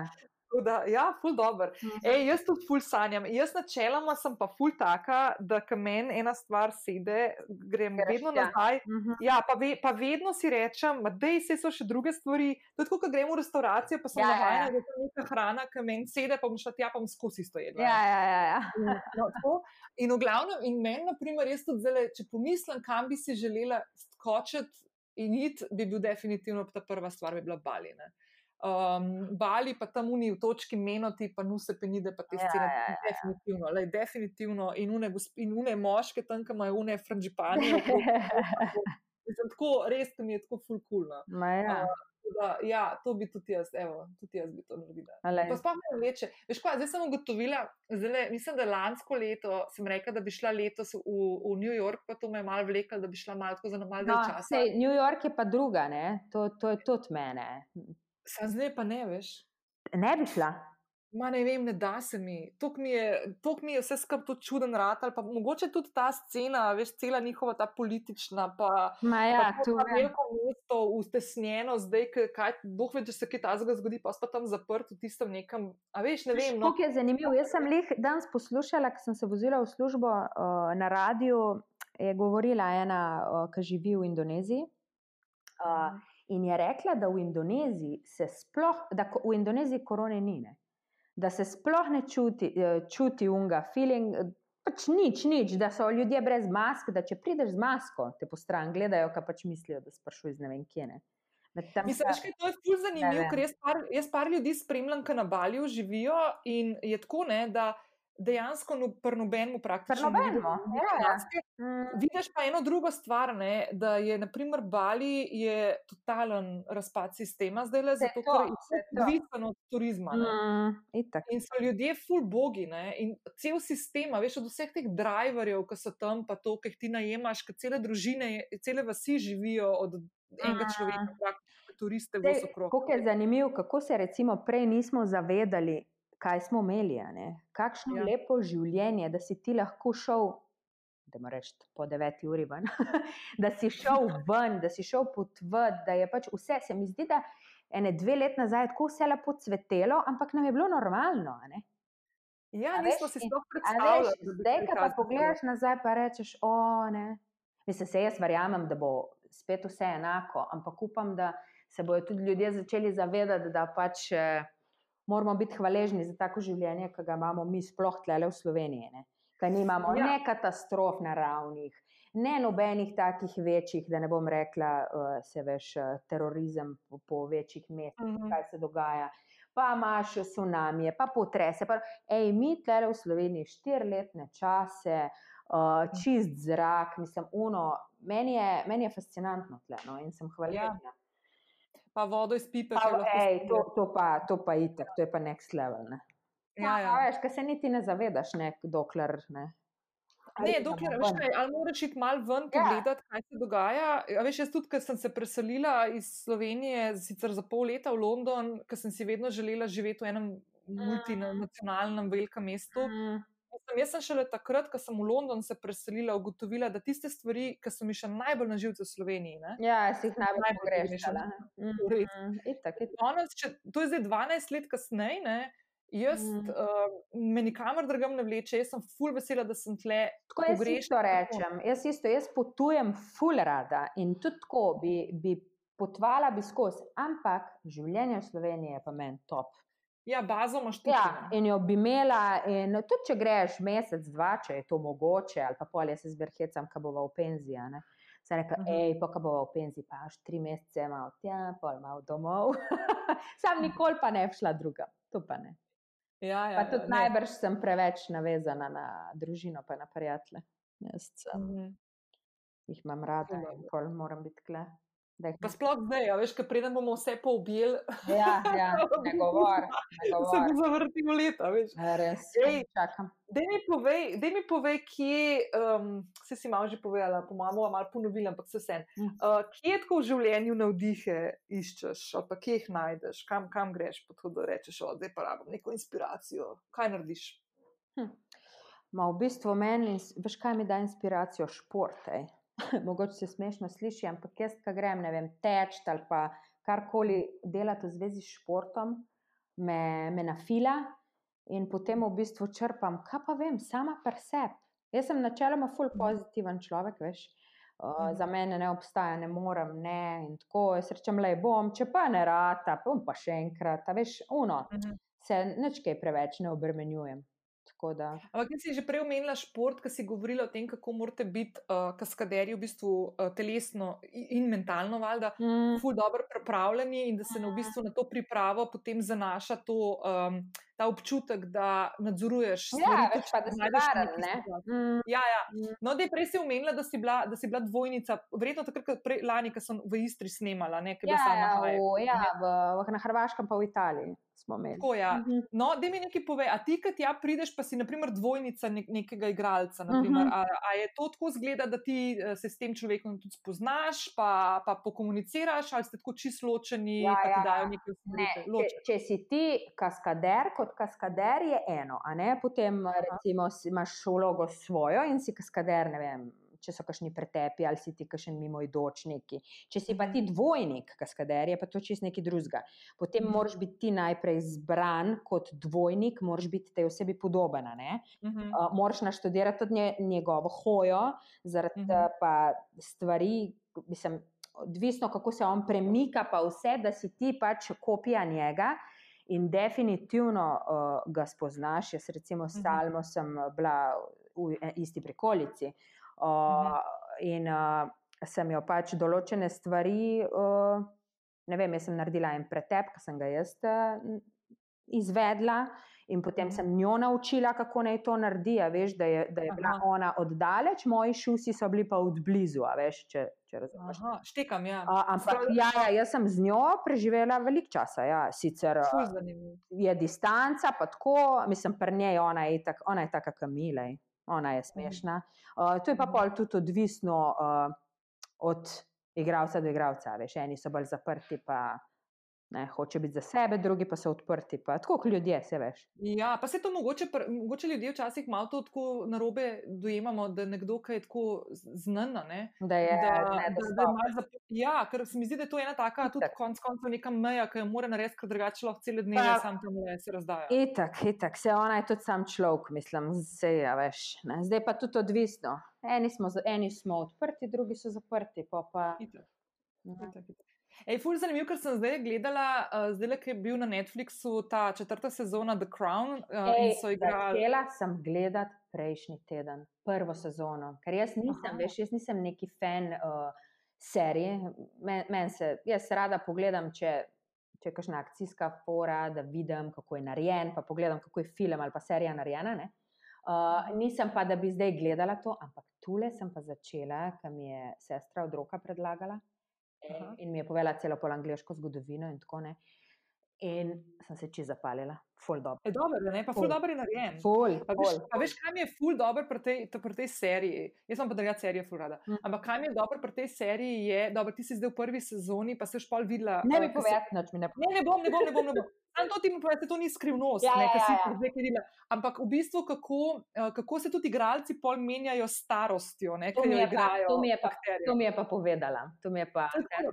Da, ja, ful dobr. Mhm. Ej, jaz tudi ful sanjam. Jaz načeloma sem pa ful taka, da ko meni ena stvar sede, grem Greš vedno tja. nazaj. Mhm. Ja, pa, ve, pa vedno si rečem, da se so še druge stvari. To tako, ko grem v restavracijo, pa sem Ja, ja, ja, navajena, ja. da je to neka hrana, ki meni sede, pa bom šla tja, pa bom skozi isto jedla. Ja, ja, ja, ja. In, no, tako. in v glavnem, in meni, na primer, jaz tudi zdaj, če pomislim, kam bi si želela skočiti in iti, bi bil definitivno ta prva stvar, bi bila Bali. Um, Bali, pa tam uni v točki menoti, pa nuse penide, pa te Ja, scene. ja, ja. Definitivno, lej, definitivno. In une, in une moške, tam, ki imajo une frangipane. Mislim, tako, res, ki mi je tako ful cool. Ja. Uh, da, ja, to bi tudi jaz, evo, tudi jaz bi to naredila. Pa sploh ne veče. Veš kaj, zdaj sem ugotovila, zdaj, mislim, da lansko leto sem rekla, da bi šla letos v, v New York, pa to me je malo vleklo, da bi šla malo tako za malo No, sej, New York je pa druga, ne? To, to je tudi mene. Sam zdaj pa ne veš. Ne bi šla. Ma ne vem, ne da se mi. Tok mi je, tok mi je vse skupaj tudi čuden rat, ali pa mogoče tudi ta scena, veš, cela njihova ta politična, pa, Ma ja, pa to veliko mesto, ustesnjeno, zdaj, kaj, boh ve, če se kaj tazga zgodi, pa pa tam zaprt v tistem nekem, a veš, ne vem. No, Kako je zanimivo. Jaz sem lih danes poslušala, ko sem se vozila v službo uh, na radiju, je govorila ena, uh, ki živi v Indoneziji. Uh, in je rekla, da v Indoneziji se sploh, da v Indoneziji korone ni, ne? da se sploh ne čuti, eh, čuti unga, feeling, eh, pač nič, nič, da so ljudje brez mask, da če prideš z masko, te po stran gledajo, kaj pač mislijo, da sprašuješ ne vem kje. Ne? Mislim, veš, kaj, to je ful zanimivo, ker jaz par, jaz par ljudi spremljam, ki na Balju živijo in je tako, ne, da dejansko no, pri nobenemu praktično ne nobenemu, ja, ja. Mm, Vidiš pa eno drugo stvar, ne, da je naprimer Bali je totalen razpad sistema zdaj le, zato to, ker je to. odvisen od turizma. Mm, itak. In so ljudje full bogi, ne? in cel sistem, a veš, od vseh teh driverjev, ki so tam, pa to, ki jih ti najemaš, ki cele družine, cele vasi živijo od enega Mm. človeka, praktično turiste v Sej, okrog. Kako je zanimivo, kako se recimo prej nismo zavedali, kaj smo imeli. Kakšno Ja. lepo življenje, da si ti lahko šel. Da moraš reči po 9 uri ven, da si šel ven, da si šel potvati, da je pač vse. Se mi zdi, da ene dve let nazaj je tako vse lepo cvetelo, ampak nam je bilo normalno. ne. Ja, A nismo veš, si sploh A predstavljali. zdaj, ko pa pogledaš nazaj, pa rečeš, o ne. Mislim, se jaz verjamem, da bo spet vse enako, ampak upam, da se bodo tudi ljudje začeli zavedati, da pač eh, moramo biti hvaležni za tako življenje, ki ga imamo mi sploh tlele v Sloveniji. Ne? Ker nimamo Ja. ne katastrof naravnih, ne nobenih takih večjih, da ne bom rekla, uh, se veš, eh, terorizem po, po večjih mestih, Mhm. kaj se dogaja. Pa imaš tsunamije, pa potrese. Pa, ej, mi tlele v Sloveniji štiriletne čase, uh, čist zrak, mislim, uno. Meni je, meni je fascinantno tle, no, in sem hvaležna. Ja. Pa vodo iz pipe. Pa, ej, to, to, pa, to pa itak, to je pa next level. Ne. Ja, ja. A veš, kaj se niti ne zavedaš, ne, dokler ne. Ne, Pridemo dokler, veš kaj, ali moraš iti malo ven Ja. pogledati, kaj se dogaja. A veš, jaz tudi, ker sem se preselila iz Slovenije, sicer za pol leta v London, ker sem si vedno želela živeti v enem multinacionalnem velikem mestu. Mm, Mislim, jaz sem šele takrat, ko sem v London se preselila, ugotovila, da tiste stvari, ki so mi še najbolj na živce v Sloveniji. Ne? Ja, si jih najbolj pogrešala. Mm, itak, itak. Danes, če, to je zdaj 12 let kasneje, ne, jaz Mm. uh, me nikamor drugam ne vleče, jaz sem full vesela, da sem tle. Tako jaz isto rečem. Jaz isto, jaz potujem ful rada in tudi tako bi, bi potvala bi skozi, ampak življenje v Sloveniji je pa meni top. Ja, bazo imaš tudi. Ja, in jo bi imela, in tudi če greš mesec, dva, če je to mogoče, ali pa pol jaz se zberhecam, ko bova v penziji. Sem rekla, Mhm. hej, pa ko bova v penziji, pa až tri mesece malo tja, pol malo domov. Sam nikoli pa ne bi šla druga, to pa ne. Ja, ja, Pa tudi ja, ne. najbrž sem preveč navezana na družino, pa na prijatelje. Jaz sem, Mhm. jih imam rada Ful in pol moram biti kle. Da jih Pa sploh zdaj, a veš, kaj preden bomo vse poobjeli, Ja, ja, ne govor, ne se govor. bo zavrtimo leta. Veš. Ja, Res, Ej, čakam. Dej mi povej, dej mi povej, kje, um, se si malo že povedala, po mojem, malo ponovila, ampak se vsem. Mm. Uh, kje tako v življenju navdihe iščeš, ali pa kje jih najdeš, kam, kam greš, pa tako da rečeš, o, zdaj pa rabim neko inspiracijo. Kaj narediš? Hm. Ma v bistvu meni, veš, kaj mi da inspiracijo? Šport. ej. Mogoče se smešno sliši, ampak jaz, ki grem, ne vem, teč ali pa karkoli delati v zvezi s športom, me, me nafila in potem v bistvu črpam, kaj pa vem, sama per sebi. Jaz sem načeloma ful pozitiven človek, veš. Uh, Mhm. za mene ne obstaja, ne morem, ne. In tako, jaz rečem, le bom, če pa ne rata, bom pa še enkrat, veš, uno, Mhm. se nič kaj preveč ne obremenjujem. Da. Ampak ti si že prej omenila šport, ki si govorila o tem, kako morate biti uh, kaskaderji v bistvu uh, telesno in mentalno, valjda, Mm. ful dobro pripravljeni in da se na, v bistvu na to pripravo potem zanaša to, um, ta občutek, da nadzoruješ Ja, stvari. veš pa, da si varen. Mm, Ja, ja. mm. No, da je prej si omenila, da si bila, da si bila dvojnica, verjetno takrat, ko prej, lani, ko sem v Istri snemala, ne, ker Ja, bila ja, sama Haja. v, ja v, na Hrvaškem pa v Italiji. Tako, ja. Mhm. No, da mi nekaj pove, a ti, ki tja prideš, pa si naprimer dvojnica nek, nekega igralca. Naprimer, Mhm. a, a je to tako zgleda, da ti eh, se s tem človekom tudi spoznaš, pa, pa pokomuniciraš, ali ste tako čisto ločeni, Ja, pa ti ja. dajo nekaj Ne, usmeritve? če, če si ti kaskader, kot kaskader je eno, a ne? potem recimo imaš vlogo svojo in si kaskader, ne vem. Če so kakšni pretepi ali si ti kakšen mimoidoč neki. Če si pa ti dvojnik, kaskader je pa to čist nekaj drugega. Potem Mhm. moraš biti ti najprej zbran kot dvojnik, moraš biti tej osebi podoben. ne. Mhm. Uh, moraš naštudirati tudi nje, njegovo hojo, zaradi Mhm. uh, pa stvari, mislim, odvisno kako se on premika, pa vse, da si ti pač kopija njega. In definitivno uh, ga spoznaš. Jaz, recimo, s Mhm. Salmo sem bila v e- isti prikolici. Uh, Mhm. In uh, sem jo pač določene stvari, uh, ne vem, jaz sem naredila en pretep, ki sem ga jaz uh, izvedla. In potem sem njo naučila, kako naj to naredi. a Veš, da je, da je bila Aha. ona oddaleč, moji šusi so bili pa od blizu, a veš, če, če razumeš. Aha, štekam, ja. A, ampak ja, ja, jaz sem z njo preživela veliko časa. Ja. Sicer je distanca, pa tako, mislim, pri njej ona je, tak, ona je taka kamilej, ona je smešna. Uh, to je pa pol tudi odvisno uh, od igralca do igralca. Veš, eni so bolj zaprti, pa ne, hoče biti za sebe, drugi pa so odprti. Pa, tako kot ljudje, se veš. Ja, pa se to mogoče, mogoče ljudje včasih malo to tako narobe dojemamo, da nekdo, ki je tako znan, a ne. Da je da, da, da je nedostopen. malo zap- ja, ker se mi zdi, da je to ena taka, tudi Itak. konec koncev, neka meja, ki jo mora narediti, ker drugače lahko cele dneve Pa- sam tam le se razdaja. Itak, itak, se ona je tudi sam človek, mislim, se je, veš. Ne. Zdaj pa tudi odvisno. Eni smo, za- eni smo odprti, drugi so zaprti. Pa pa, Itak, ne. itak, itak. Ej, ful zanimivo, ker sem zdaj gledala, uh, zdaj, je bil na Netflixu ta četrta sezona The Crown uh, Ej, igrali. Začela sem gledati prejšnji teden, prvo sezono, ker jaz nisem, Aha. veš, jaz nisem neki fan uh, serije. Men, men se, jaz rada pogledam, če, če je kakšna akcijska fora, da vidim, kako je narejen, pa pogledam, kako je film ali pa serija narejena. ne. Uh, nisem pa, da bi zdaj gledala to, ampak tule sem pa začela, mi je sestra od roka predlagala Aha. in, mi je povedala celo pol angliško zgodovino in tako ne. In sem se čez zapalila, full dobro. Je dobro, ne, pa ful Ful. dobro je narejen. Ful, A veš, ful. veš, kaj mi je ful dobro pri tej, pri tej seriji? Jaz sem pa drugače serijo ful rada. Mm. Ampak kaj mi je dobro pri tej seriji je, da ti si zdaj v prvi sezoni, pa si už pol videla. Ne eh, mi povedati, noč mi ne Ne, ne bom, ne bom, ne bom. Ne bom. Sam to ti povem, da to ni skrivnost, Ja, ne, ja, si ja, zdaj videla. Ampak v bistvu, kako, eh, kako se tudi igralci pol menjajo starostjo, ne, mi jo je pa- igrajo. to mi je pa- akterji. To mi je pa povedala. To mi je pa.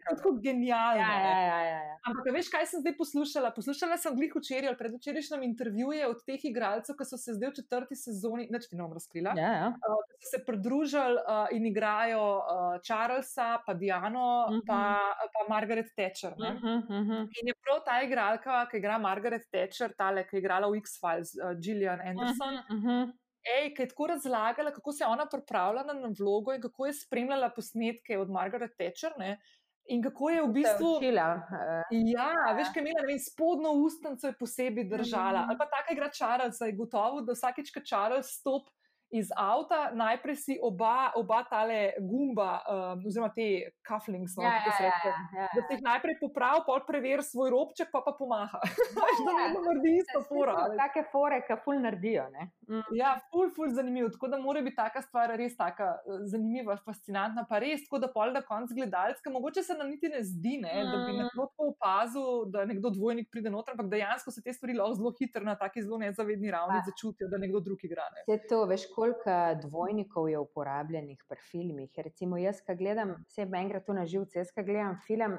Tako- genialno. Ja, ja, ja, ja, ja. Ampak veš, kaj sem zdaj poslušala? Poslušala sem glih včeraj ali predvčerajšnjem intervjuje od teh igralcev, ki so se zdaj v četrti sezoni, neč ti ne bom razkrila, ja, ja. uh, ki so se pridružili uh, in igrajo uh, Charlesa, pa Diano, Mhm. pa, pa Margaret Thatcher. ne. Uh -huh, uh -huh. In je prav ta igralka, ki igra Margaret Thatcher, tale, ki je igrala v X-Files, uh, Gillian Anderson. Uh -huh. Ej, ki je tako razlagala, kako se je ona pripravljala na vlogo in kako je spremljala posnetke od Margaret Thatcher. Ne? In kako je v bistvu. Učila, uh, Ja, veš, kaj je imela, vem, spodnjo ustnico je posebej držala. Mhm. Ali pa taka igra Charlesa je gotovo, da vsakeč, ko Charles stop iz avta, najprej si oba, oba tale gumba, um, oziroma te cufflinks, no, ja, ja, se ja, reče. ja, Da si jih najprej popravi, pol preveri svoj robček, pa pa pomaha. Veš, da Ja, vedno naredi isto fora. a veš. Take fore, ki ful naredijo. Mm. Ja, ful, ful, zanimivo. Tako da mora biti taka stvar res taka eh, zanimiva, fascinantna, pa res tako, da pol na koncu gledalska. Mogoče se nam niti ne zdi, ne, da bi Mm. nekdo tako opazil, da nekdo dvojnik pride noter, ampak dejansko se te stvari lahko zelo hitro na taki zelo nezavedni ravni Pa. začutijo, da nekdo drug igra. Ne. Vse to, veš, koliko dvojnikov je uporabljenih pri filmih. Recimo, jaz, ki gledam, vse gre to na živce, jaz, ki gledam film.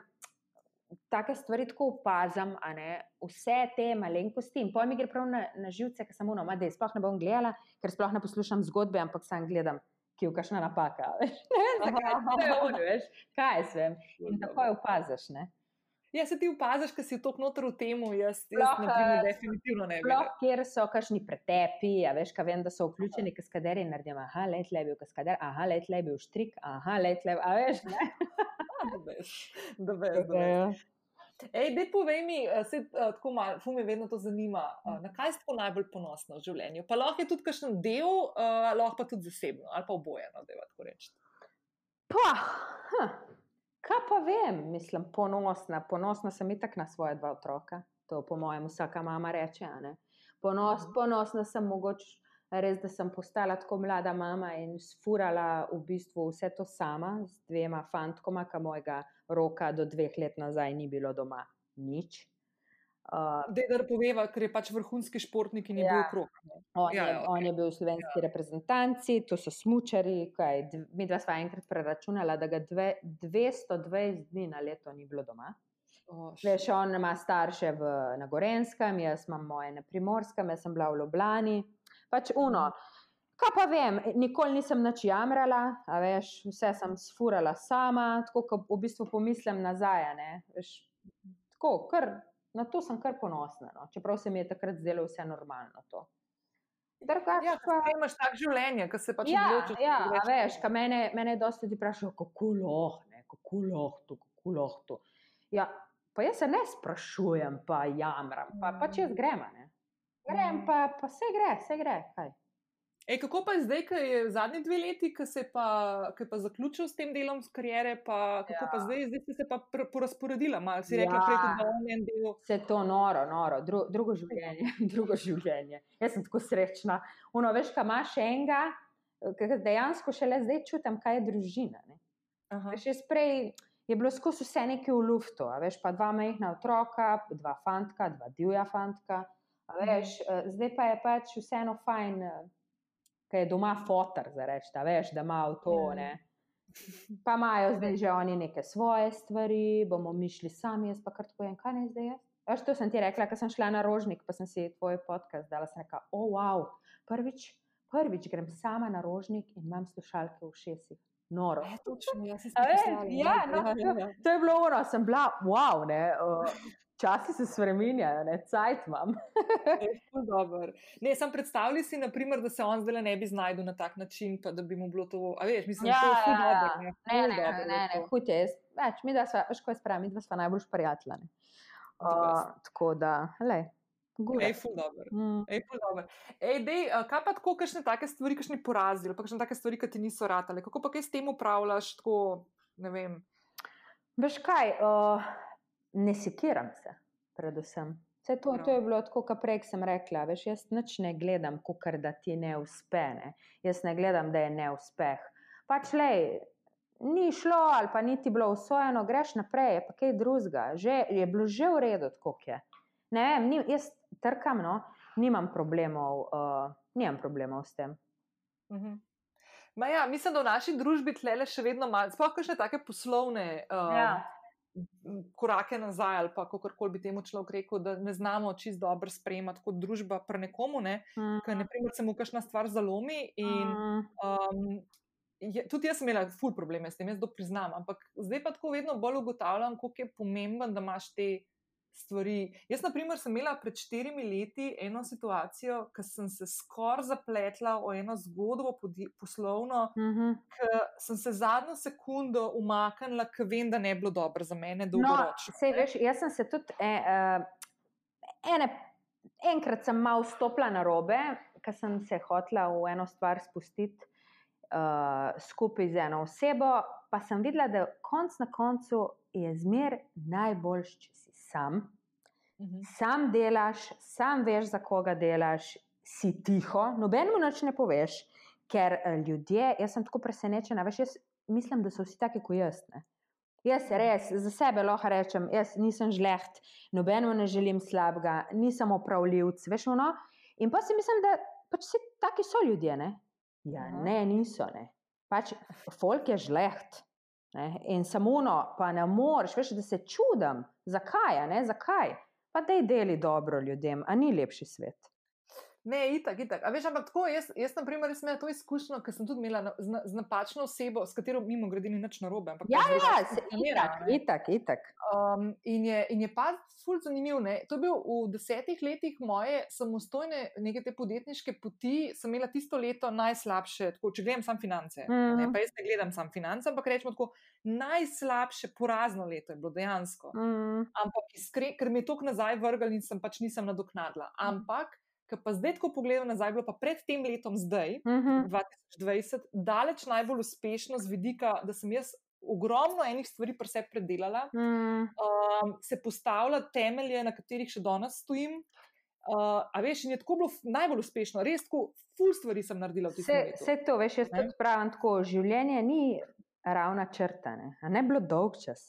Take stvari tako ne, vse te malenkosti. In pojmi gre prav na, na živce, ki samo no, da jih sploh ne bom gledala, ker sploh ne poslušam zgodbe, ampak sam gledam, ki je kakšna napaka. Veš, ne vem, zakaj to je on, veš, kaj sem. In tako je opaziš. Ne? Ja, se ti opaziš, ker si v tok noter v temu, jaz, na primer, eh, definitivno ne. Sploh, kjer so kakšni pretepi, a veš, kaj vem, da so vključeni kaskaderi in naredim, aha, let le je bil kaskader, aha, let le je bil štrik, aha, let le, a veš, ne. Da veš, da veš. da veš. Ej, dej povej mi, eh, se uh, tako malo, fu me vedno to zanima, uh, na kaj ste najbolj ponosni v življenju? Pa lahko je tudi kakšen del, lahko pa tudi zasebno, ali pa oboje, no, da je tako reči. Pa, hm, kaj pa vem, mislim, ponosna. Ponosna sem itak na svoje dva otroka. To po mojem vsaka mama reče. Ponos, ponosna sem mogoče res, da sem postala tako mlada mama in sfurala v bistvu vse to sama z dvema fantkoma, ki mojega roka do dveh let nazaj ni bilo doma nič. Uh, Dej, da poveva, ker je pač vrhunski športnik in je Ja. bil okrog. On, Ja, je, ja, on je bil v slovenski ja. reprezentanci, to so smučari. kaj, Mi dva sva enkrat preračunala, da ga dve, 220 dni na leto ni bilo doma. O, š- Veš, on ima starše v, na Gorenskem, jaz imam moje na Primorskem, jaz sem bila v Ljubljani. Pač uno. Kaj pa vem, nikoli nisem nič jamrala, a veš, vse sem sfurala sama, tako kot v bistvu pomislim nazaj. Veš, tako, kar, na to sem kar ponosna, no, čeprav se mi je takrat zdelo vse normalno. To. Drugače Ja, pa- imaš tak življenje, ki se pač Ja, odločiš. ja, greš veš, po- ka mene, mene dosti ljudi vprašajo, kako lahko, kako lahko, kako lahko. Ja, pa jaz se ne sprašujem, pa jamram, pa pač jaz grem. a Ne. Grem, Mm. pa, pa se gre, se gre. Kaj. Ej, kako pa je zdaj, ki je zadnji dve leti, ki se je pa, ki je pa zaključil s tem delom karijere, pa kako ja. pa zdaj, zdaj ste se pa pr- porazporedila, malo si rekla, Ja. prej tudi da on en del. Vse to noro, noro, dru, drugo življenje, drugo življenje. Jaz sem tako srečna. Uno, veš, kaj imaš enega, ki dejansko šele zdaj čutim, kaj je družina. Veš, jaz prej je bilo skozi vse nekaj v luftu, veš, pa dva majhna otroka, dva fantka, dva divja fantka. Veš, eh, zdaj pa je pač vseeno fajn, ker je doma fotor, za reči, da veš, da ima avto. Ja. Ne. Pa imajo zdaj že oni neke svoje stvari, bomo mi šli sami, jaz pa kar tako vem, kaj naj zdaj jaz. Veš, to sem ti rekla, ker sem šla na rožnik, pa sem si tvoj podcast dala, sem rekla, o, oh, wow, prvič, prvič grem sama na rožnik in imam slušalke v šesih. Noro. E, točno, ja, si A veš, poslala, ja, no, to- To je bilo ono, sem bila, wow, ne. Uh, časi se spremenjajo, ne, cajt imam. Dober. Ne, sem predstavljal si, naprimer, da se on zdaj ne bi znašel na tak način, pa da bi mu bilo to, a veš, mislim, Ja, to je ful ja, ja. Ne, Ne, ne, dobro ne, ne, to. hud je, več, mi da sva, veš, ko je spravi, mi dva sva najbolj prijatelja. Uh, tako da, le. Ej, ful dober. Mm. Ej, ful dober. Ej, dej, kaj pa tako, kakšne take stvari, kakšni porazi, ali pa kakšne take stvari, ki ti niso ratale, kako pa kaj s tem upravljaš, tako, ne vem. Veš kaj, uh, ne sekiram se, predvsem. Vse to, Prav. to je bilo tako, kot prej sem rekla. Veš, jaz nič ne gledam, kar da ti ne uspe. Ne. Jaz ne gledam, da je neuspeh. Pač le, ni šlo ali pa ni ti bilo usvojeno, greš naprej, je pa kaj drugega. Že, je bilo že v redu, kot je. Ne vem, ni, jaz trkam, no, nimam problemov, uh, nimam problemov s tem. Mhm. Ma ja, mislim, da v naši družbi tlele še vedno malo, sploh kakšne take poslovne uh, Ja. Korake nazaj, ali pa kako koli bi temu človek rekel, da ne znamo čist dobro sprejemati kot družba pri nekomu, ne, Mm. ker naprimer se mu kakšna stvar zalomi in Mm. Um, je, tudi jaz sem imela ful probleme s tem, jaz to priznam, ampak zdaj pa tako vedno bolj ugotavljam, kako je pomemben, da imaš te stvari. Jaz, na primer, sem imela pred štirimi leti eno situacijo, ko sem se skoraj zapletla v eno zgodbo poslovno, Mhm. ker sem se zadnjo sekundo umaknila, ker vem, da ne bi bilo dobro za mene No, dolgoročno. sej, veš, jaz sem se tudi e, uh, ene, enkrat sem malo stopila na robe, ker sem se hotela v eno stvar spustiti uh, skupaj z eno osebo, pa sem videla, da konc na koncu je zmer najboljš, če si sam. Mhm. Sam delaš, sam veš, za koga delaš, si tiho, nobenemu nič ne poveš, ker eh, ljudje, jaz sem tako presenečena, veš, jaz mislim, da so vsi taki kot jaz. Ne? Jaz res za sebe lahko rečem, jaz nisem žleht, nobenemu ne želim slabega, nisem opravljivc, veš ono. In pa si mislim, da pač vsi taki so ljudje, ne? Ja, ne, niso, ne. Pač folk je žleht. Ne? In samo ono, pa ne moreš, veš, da se čudim, zakaj, ne, zakaj. Pa da je deli dobro ljudem, a ni lepši svet. Ne, itak, itak. A veš, ampak tako, jaz, jaz na primer, sem imela to izkušnjo, ker sem tudi imela na, z, z napačno osebo, s katero mimo grede ni nič narobe. ampak Ja, ja, se, itak, itak, itak. Um, in, je, in je pa ful zanimiv. Ne? To je bil v desetih letih moje samostojne neke te podjetniške poti, sem imela tisto leto najslabše, tako, če gledam samo finance. Ne, Mhm. pa jaz ne gledam samo finance, ampak rečemo tako, najslabše porazno leto je bilo dejansko. Mm, Ampak iskren, ker mi je tok nazaj vrgel in sem pač nisem nadoknadila. Ampak, ker pa zdaj tako pogledam nazaj, bilo pa pred tem letom, zdaj, mhm, 2020, daleč najbolj uspešno z vidika, da sem jaz ogromno enih stvari pri sebi predelala, mm. um, se postavlja temelje, na katerih še danes stojim. Uh, a veš, in je tako bilo najbolj uspešno, res tako, ful stvari sem naredila v tem letu. vse to, veš, jaz tudi pravim tako, življenje ni ravna črta, ne, a ne bilo dolg čas.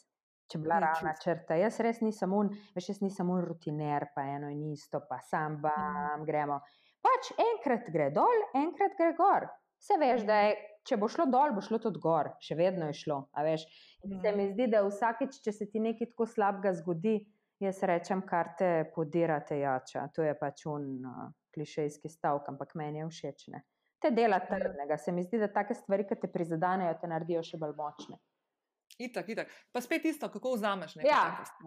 Če bi bila Ni ravna čisto. črta, jaz res nisem un, veš, jaz nisem un rutiner, pa eno in isto, pa sam bam, gremo. Pač enkrat gre dol, enkrat gre gor. Vse veš, da je, če bo šlo dol, bo šlo tudi gor, še vedno je šlo. In se Mhm. mi zdi, da vsakeč, če se ti nekaj tako slabega zgodi, jaz rečem, kar te podirate jača. To je pač un uh, klišejski stavek, ampak meni je všeč. Ne? Te dela trdnega. Se mi zdi, da take stvari, ki te prizadenejo, te naredijo še bolj močne. Itak, itak. Pa spet isto, kako vzameš nekaj. Ja,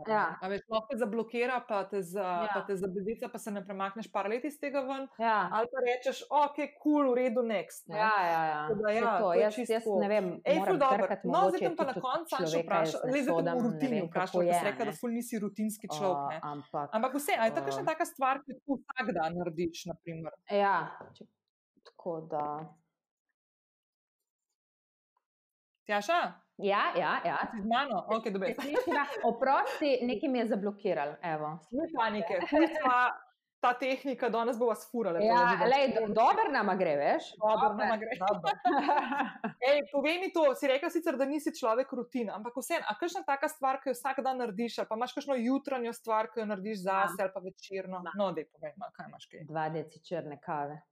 ja. A veš, lahko te zablokira, pa te, za, Ja. pa te zabezica, pa se ne premakneš par let iz tega ven. Ja, Ali pa rečeš, ok, kul, v redu, next. ne. ja, ja. ja. Da ja, to, to je jaz, jaz tako. ne vem, Ej, ful dobro. No, zdaj te pa na koncu še ne le zdaj bomo v rutini kako ker si rekla, da ful nisi rutinski človek. Ne. ampak, Ampak vse, a je to kakšna o. taka stvar, ki ti vsak dan narediš, naprimer. ja, če, tako da. Tjaša, Ja, ja, ja. si z mano? Ok, dobro. Oprosti, nekaj mi je zablokiral. Ni panike, sva ta tehnika, danes bo vas furala. to Ja, lej, do, dober nama gre, veš? Dobro nama gre. Dober. Ej, povej mi to, si rekla sicer, da nisi človek rutina, ampak vseeno, a kakšna taka stvar, ki jo vsak dan narediš, ali pa imaš kakšno jutranjo stvar, ki jo narediš zase, ali pa večerno? Imam. No, dej, povej, ma, kaj imaš kaj. Dva deci črne kave.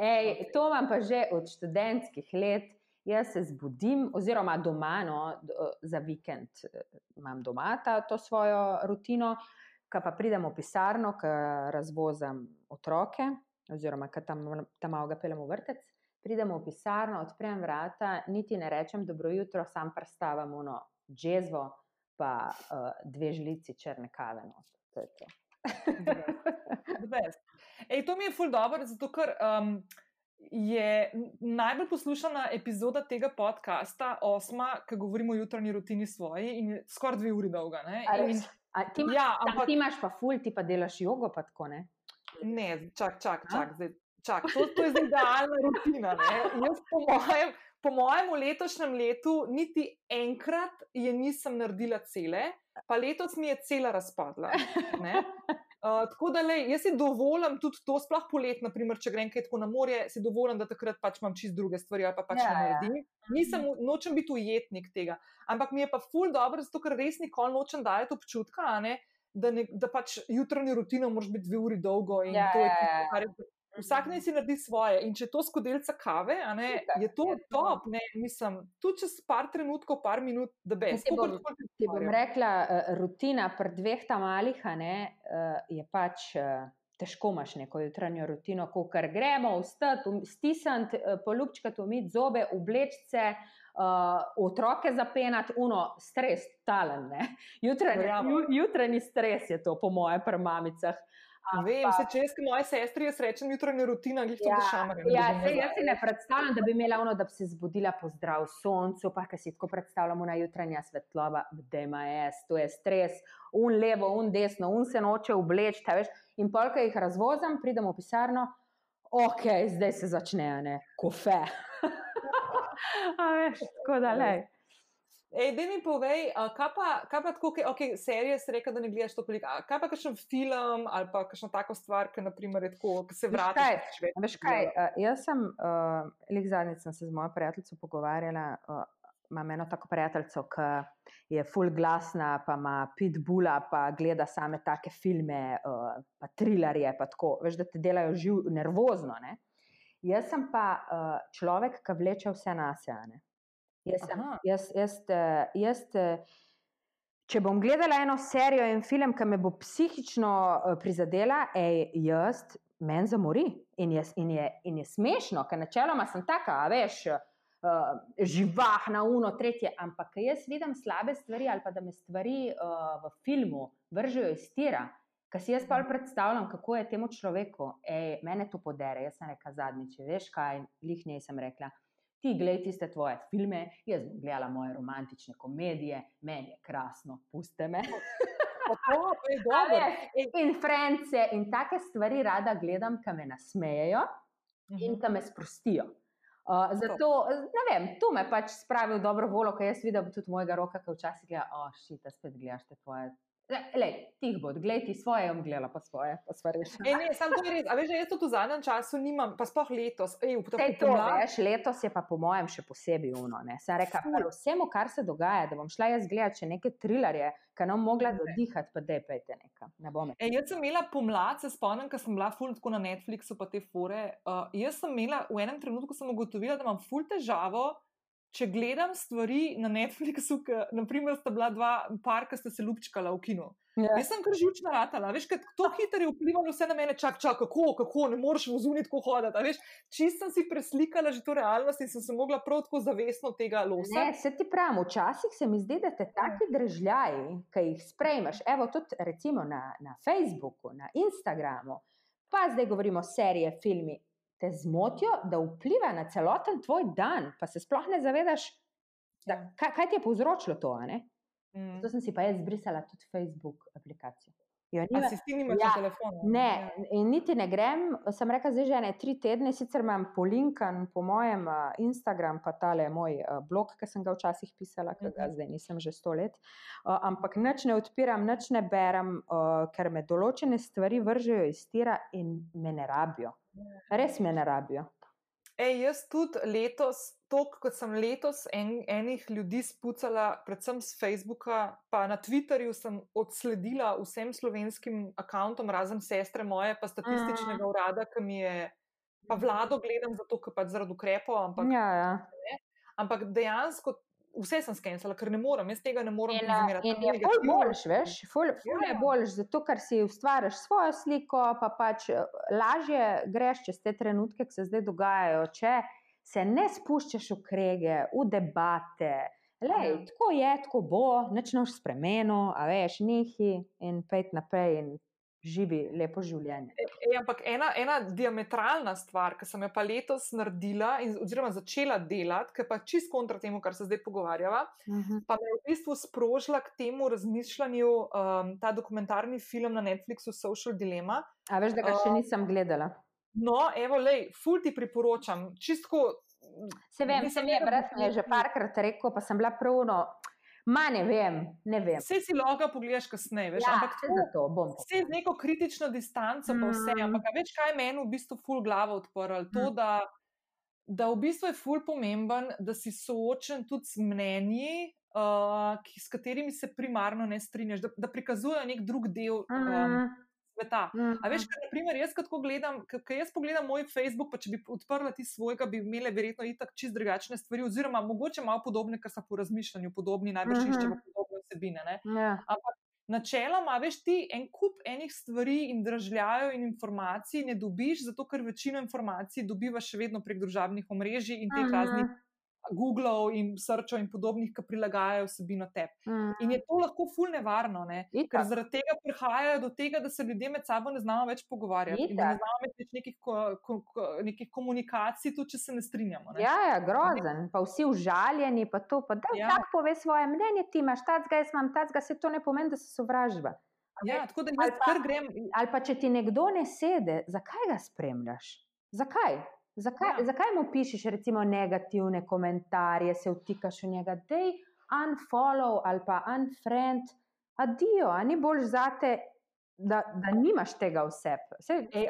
Ej, to imam pa že od študentskih let. Jaz se zbudim, oziroma doma, no, d- za vikend eh, imam doma ta, to svojo rutino, ko pa pridem v pisarno, ko razvozam otroke, oziroma ko tam, tam malo ga peljem v vrtec. Pridem v pisarno, odprem vrata, niti ne rečem dobro jutro, sam predstavim uno džezvo, pa uh, dve žlici črne kave. not. To je to. The best. Ej, to mi je ful dobro, zato ker um, je najbolj poslušana epizoda tega podcasta, osma, ki govorimo o jutranji rutini svoji in skoraj dve uri dolga. A In? A ti, imaš, ja, ampak ti imaš pa ful, ti pa delaš jogo, pa tako ne. ne, čak, čak, A? čak. Zdaj, čak. To, to je idealna rutina. Ne? Jaz po mojem, po mojem v letošnjem letu niti enkrat je nisem naredila cele, pa letos mi je cela razpadla. ne. Uh, tako da, lej, jaz si dovolim tudi to, sploh polet, naprimer, če grem kaj tako na morje, si dovolim, da takrat pač imam čist druge stvari ali pa pač Ja, ne ja. naredim. Nisem, v- nočem biti ujetnik tega, ampak mi je pa ful dobro, zato ker res nikoli nočem dajati občutka, a ne, da, ne, da pač jutranjo rutino moraš biti dve uri dolgo in Ja, to je ja, tisto, ja. kar je. Vsak naj si naredi svoje, in če je to skodelca kave, ne, Itak, je to je to. top, ne, mislim, tudi čez par trenutkov, par minut, da Ti best. bom- Ti bom rekla, eh, rutina pri dveh tam malih a ne, eh, je pač. eh, Težko imaš neko jutranjo rutino, ko kar gremo, vstati, stisniti, polupčkati, umiti zobe, obleči se, uh, otroke zapenati, uno, stres, talen. Jutranji, jutranji stres je to, po moje, pri mamicah. Vem, se če jaz, kot moje sestre, jaz rečem jutranja rutina, Ja, ja, šamarjem. Ja, sej, jaz si ne predstavljam, da bi imela ono, da bi se zbudila po zdrav soncu, pa ki si tako predstavljamo na jutranja svetloba, da ima jaz, to je stres, un levo, un desno, un se noče obleči, ta veš. In polka jih razvozam, pridem v pisarno, ok, zdaj se začne, a ne, kofe. a veš, tako da le. Ej, da mi povej, kaj pa, kaj pa tako, okay, serije si rekel, da ne gledaš to koliko. a Kaj pa kakšen film ali pa kakšna taka stvar, ki naprimer je tako, ki se Veš vrati. kaj, Veš kaj, uh, jaz sem, uh, lik zadnjič sem se z mojo prijateljico pogovarjala, uh, imam eno tako prijateljico, ki je full glasna, pa ima pitbula, pa gleda same take filme, uh, pa trilerje, pa tako, veš, da te delajo živ, nervozno. Ne? Jaz sem pa uh, človek, ki vleče vse na sebe. Jaz, sem- Aha. jaz, jaz, eh, jaz, eh, če bom gledala eno serijo in film, ki me bo psihično uh, prizadela, ej, jaz, meni zamori. In je, in, je, in je smešno, ker načeloma sem taka, veš. Uh, živahna, uno, tretje, ampak jaz vidim slabe stvari, ali pa da me stvari uh, v filmu vržejo iz tira, Ker si jaz pa predstavljam, kako je temu človeku, ej, mene to podere, jaz sem rekla zadnjič, veš kaj, lih njej sem rekla. Ti gledaj tiste tvoje filme, jaz bom gledala moje romantične komedije, meni je krasno, puste me. in frence in take stvari rada gledam, ki me nasmejejo in ki me sprostijo. Uh, zato, ne vem, to me pač spravi v dobro voljo, ker jaz vidim tudi mojega roka, ki včasih gleda, o, oh, šita, spet gledaš te tvoje Le, tih bo, gledaj ti svoje, jom gledala pa svoje, pa svoje rešitve. Ne, ne, samo to je res. A veš, jaz to v zadnjem času nimam, pa sploh letos. Ej, to, to, veš, letos je pa po mojem še posebej uno. Sem rekla, vsemu, kar se dogaja, da bom šla jaz gledati še neke trilerje, ki nam mogla zadihati, pa da je pejte nekam. Ne Ej, jaz sem imela pomlad, se spomnim, ker sem bila ful tako na Netflixu, pa te fore. Uh, jaz sem imela, v enem trenutku sem ugotovila, da imam ful težavo če gledam stvari na Netflixu, naprimer, sta bila dva par, ki sta se lupčkala v kinu. Ja. Jaz sem kar živčna ratala, veš, kaj to hitro je vplivalo vse na mene, čak, čak, kako, kako, ne moreš v zunit tako hoditi. Veš, čist sem si preslikala že to realnost in sem se mogla prav tako zavestno tega losa. Ne, se ti pravim, včasih se mi zdi, da te taki držljaji, ki jih sprejmeš, evo tudi recimo na, na Facebooku, na Instagramu, pa zdaj govorimo serije, filmi, te zmotijo, da vpliva na celoten tvoj dan, pa se sploh ne zavedaš, da, ja. kaj, kaj ti je povzročilo to. Mm. Zato sem si pa jaz zbrisala tudi Facebook aplikacijo. Ja, si ti nimaš ja, telefona? Ne, ja. in niti ne grem. Sem rekel, zdaj že ne tri tedne, sicer imam polinkan po mojem uh, Instagram, pa tale moj uh, blog, ki sem ga včasih pisala, mm -hmm. zdaj nisem že sto let. Uh, ampak nič ne odpiram, nič ne berem, uh, ker me določene stvari vržejo iz tira in me ne rabijo. Res me ne rabijo. Ej, jaz tudi letos, toliko kot sem letos en, enih ljudi spucala, predvsem z Facebooka, pa na Twitterju sem odsledila vsem slovenskim akontom, razen sestre moje, pa statističnega mm. urada, ki mi je, pa vlado gledam zato, ker pač zaradi ukrepov. Ampak, ja, ja. ampak dejansko vse sem skenirala, ker ne morem, jaz tega ne morem razumeti. Je bolj boljš, veš, ful, ful ja. je boljš, zato ker si ustvariš svojo sliko, pa pač eh, lažje greš čez te trenutke, ki se zdaj dogajajo, če se ne spuščaš v krege, v debate. Lej, ja. Tako je, tako bo, neč noč spremenil, a veš, nehi in pet naprej. In živi lepo življenje. E, e, ampak ena, ena diametralna stvar, ki sem jo pa letos naredila, in, oziroma začela delati, ki pa čist kontra temu, kar se zdaj pogovarjava, uh mhm. -huh. pa me je v bistvu sprožila k temu razmišljanju um, ta dokumentarni film na Netflixu Social Dilemma. A veš, da ga še nisem gledala. No, evo, lej, ful ti priporočam. Čistko. Se vem, sem je, brez me že parkrat rekel, pa sem bila pravno. Ma ne vem, ne vem. Vse si lahko pogledaš kasneje, veš, ja, ampak to, zato bom. Vse z neko kritično distanco, pa vse. Mm. Ampak več kaj meni v bistvu ful glavo odprl. To, mm. da, da v bistvu je ful pomemben, da si soočen tudi z mnenji, uh, ki, s katerimi se primarno ne strinjaš, da, da prikazujejo nek drug del. Um, mm sveta. Mm. A veš, kaj, naprimer, jaz, ko gledam, ko jaz pogledam moj Facebook, pa če bi odprla ti svojega, bi imele verjetno itak čist drugačne stvari, oziroma mogoče malo podobne, kar so po razmišljanju podobni, najbrž mm -hmm. iščemo podobne vsebine. Yeah. Ja. Ampak načeloma, veš, ti en kup enih stvari in držljajo in informacij ne dobiš, zato ker večino informacij dobivaš še vedno prek družabnih omrežij in teh mm -hmm. raznih Google in Srčo in podobnih, ki prilagajajo vsebino tebi. Mm. In je to lahko ful nevarno, ne? ker zaradi tega prihajajo do tega, da se ljudje med sabo ne znamo več pogovarjati. Ne znamo več nekih, ko, ko, ko, nekih komunikacij, tudi če se ne strinjamo. Ne? Ja, ja, grozen, pa vsi užaljeni, pa to, pa da ja. tako pove svoje mnenje, ti imaš tacga, jaz imam tacga, se to ne pomeni, da se sovražba. Ja, tako da jaz kar grem. Ali pa če ti nekdo ne sede, zakaj ga spremljaš? Zakaj? Zakaj, ja. zakaj mu pišeš, recimo, negativne komentarje, se vtikaš v njega, da je unfollow ali pa unfriend, adijo, a ni bolj zate, da, da nimaš tega vse.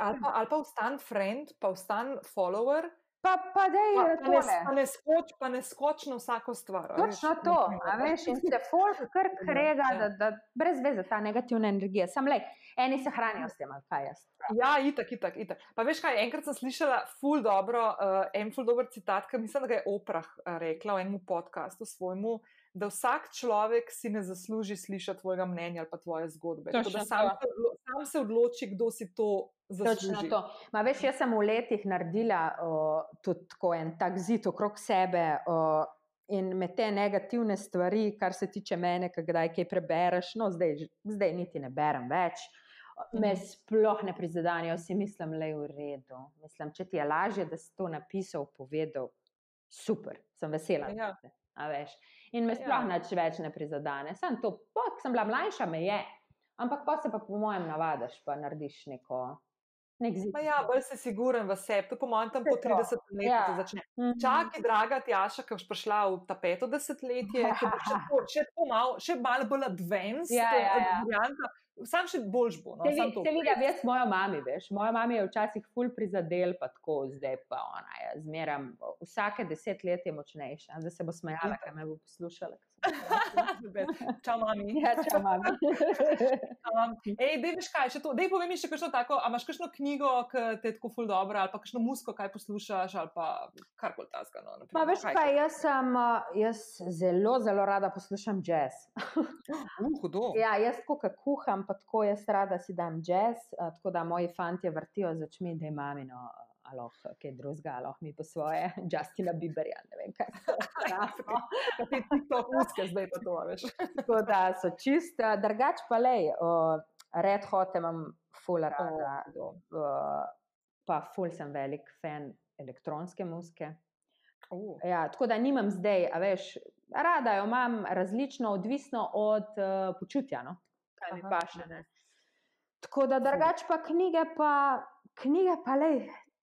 Ali pa, ali pa vstan friend, pa vstan follower. Pa, pa, dej, pa, pa, ne, pa, ne skoč, pa ne skoč na vsako stvar. Točno veš, to, a veš, in se folk kar ja, krega, ja. da, da brez veze ta negativna energija. Sam le, eni se hranijo s tem, ali kaj jaz. Ja, itak, itak, itak. Pa veš kaj, enkrat sem slišala ful dobro, uh, en ful dober citat, ki mislim, da ga je Oprah uh, rekla v enem podkastu svojemu, da vsak človek si ne zasluži slišati tvojega mnenja ali pa tvoje zgodbe. Točno da sam sam se odloči, kdo si to Točno zasluži. to. Ma, veš, jaz sem v letih naredila uh, tudi tako en tak zid okrog sebe. Uh, In me te negativne stvari, kar se tiče mene, kdaj kaj prebereš, no, zdaj, zdaj niti ne berem več, me Mhm. sploh ne prizadenejo, si mislim, le v redu. Mislim, če ti je lažje, da si to napisal, povedal, super, sem vesela. Ja. In me Ja. sploh nič več ne prizadene. Sem to, pa, sem bila mlajša, me je, ampak pa se pa po mojem navadiš, pa narediš neko. Nek zid. Ma Ja, bolj si siguren v sebi, to po mojem tam po To je to. 30 letih Ja. se začne. Mhm. Čakaj, draga Tjaša, ki boš prišla v ta peto desetletje, bo še, tako- še, tako malo, še malo bolj advanced Ja, ja, ja. varianta. Sam še boljš bo. No, Se, to. se vidim, jaz mojo mami, veš, moja mama je včasih ful prizadel, pa tako, zdaj pa ona je zmeram, vsake deset let je močnejša, zdaj se bo smejala, ker me bo poslušala. rekla. Čau, mami. Ja, čau, mami. Um, ej, dej, veš kaj, to, dej povej mi še kakšno tako, a imaš kakšno knjigo, ki te je tako ful dobro, ali pa kakšno musko, kaj poslušaš, ali pa karkoli tasga. No, na Pa veš kaj, jaz sem, uh, jaz zelo, zelo rada poslušam jazz. Uh, hudo. Ja, jaz tako, kot kuham, pa tako jaz rada si dam jazz, uh, tako da moji fanti vrtijo za čmi, da imam eno, aloh, kaj drugega, aloh mi po svoje, Justina Bieberja, ne vem kaj. Krasno. Te TikTok muske zdaj pa to, veš. Tako da so čista, drugač pa lej, uh, red hot imam ful rada, hudo. uh, pa ful sem velik fan elektronske muske. Uh, Ja, tako da nimam zdaj, a veš, rada jo imam različno, odvisno od uh, počutja, no? kaj mi Aha, paše. ne. Tako da drugač pa knjige, pa knjige pa lej.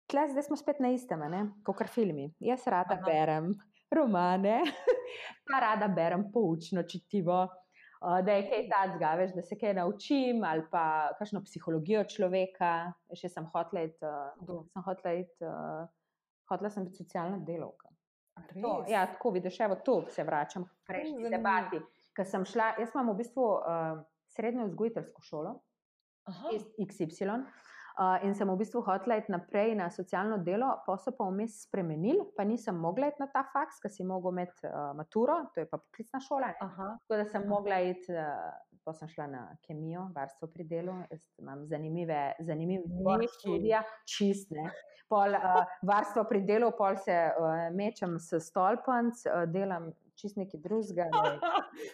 Tle, zdaj smo spet na istem, kot filmi. Jaz rada Aha. Berem romane, pa rada berem poučno čitivo, da je kaj takega, veš, da se kaj naučim, ali pa kakšno psihologijo človeka. Jaz sem hotela iti, uh, sem hotela iti, uh, hotela sem biti socialna delovka. To, ja, tako vidiš, evo to se vračam k prejšnji zanimivo. debati. Ker sem šla, jaz imam v bistvu uh, srednjo vzgojiteljsko šolo, Aha. XY. Uh, in sem v bistvu hotela iti naprej na socialno delo, pa so pa vmes spremenili, pa nisem mogla iti na ta faks, ker si mogla imeti uh, maturo, to je pa poklicna šola. Tako da sem mogla iti, uh, pa sem šla na kemijo, varstvo pri delu, jaz imam zanimive, zanimive izbor Neki. študija, čist ne. Pol, uh, varstvo pri delu, pol se uh, mečem s stolpenc, uh, delam čist nekaj drugega. ne.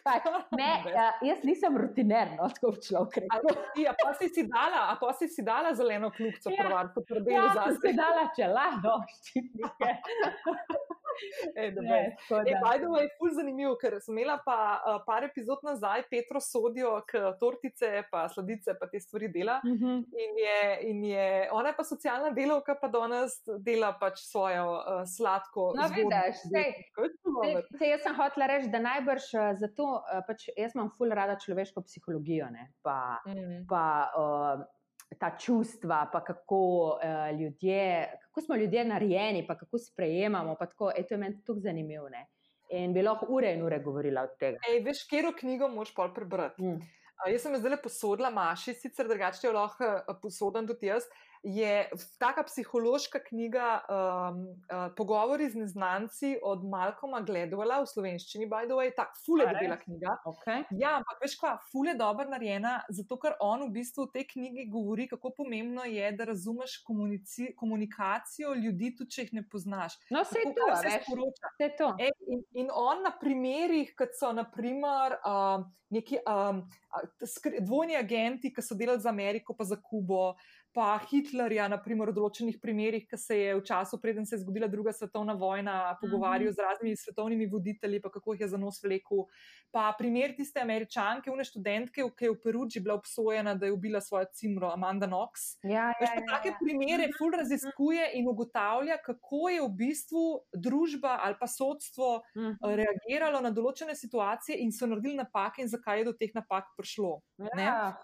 Pač, ne, uh, jaz nisem rutiner, no, tako bi človek rekel. ti, a pa si si dala, a pa si si dala zeleno kljubico, Ja. prvar, po Ja, zase. si dala čelado, ščitnike. The Ne, by the way, ful zanimivo, ker sem imela pa uh, par epizod nazaj Petro sodijo, k tortice, pa sladice, pa te stvari dela. Mhm. In je, in je, ona je pa socialna delavka, pa danes dela pač svojo uh, sladko. No, vidiš, sej. Je? Sej- sej Jaz sem hotela reči, da najbrž eh, zato, eh, pač jaz imam ful rada človeško psihologijo, ne, pa, Mm. pa uh, ta čustva, pa kako uh, ljudje, kako smo ljudje narejeni, pa kako sprejemamo. Pa tako, ej, to je meni tako zanimivo. ne. In bi lahko ure in ure govorila od tega. Ej, veš, katero knjigo moš pol prebrati? Mm. A, Jaz sem zdaj posodila, Maši, sicer drugače jo lahko eh, posodim tudi jaz. Je taka psihološka knjiga um, uh, Pogovori z neznanci od Malcolma Gladwella v slovenščini, by the way, tako fule debela knjiga. Okay. Ja, ampak veš kva, fule dobro narejena, zato ker on v bistvu v tej knjigi govori, kako pomembno je, da razumeš komunikacijo ljudi, tudi če jih ne poznaš. No, Kako, to, se sporoča. vse to. E, in, in on na primerih, kot so naprimer um, neki um, dvojni agenti, ki so delali za Ameriko, pa za Kubo, pa Hitlerja, naprimer v določenih primerih, ki se je v času, preden se je zgodila druga svetovna vojna, pogovarjal z raznimi svetovnimi voditelji, pa kako jih je za nos vlekel. Pa primer tiste američanke, une študentke, ki je v Peruči bila obsojena, da je ubila svojo cimro, Amanda Knox. Ja, Veš, ja, ja, take ja. primere ful raziskuje in ugotavlja, kako je v bistvu družba ali pa sodstvo Mhm. eh, reagiralo na določene situacije in so naredili napake in zakaj je do teh napak prišlo. Ja,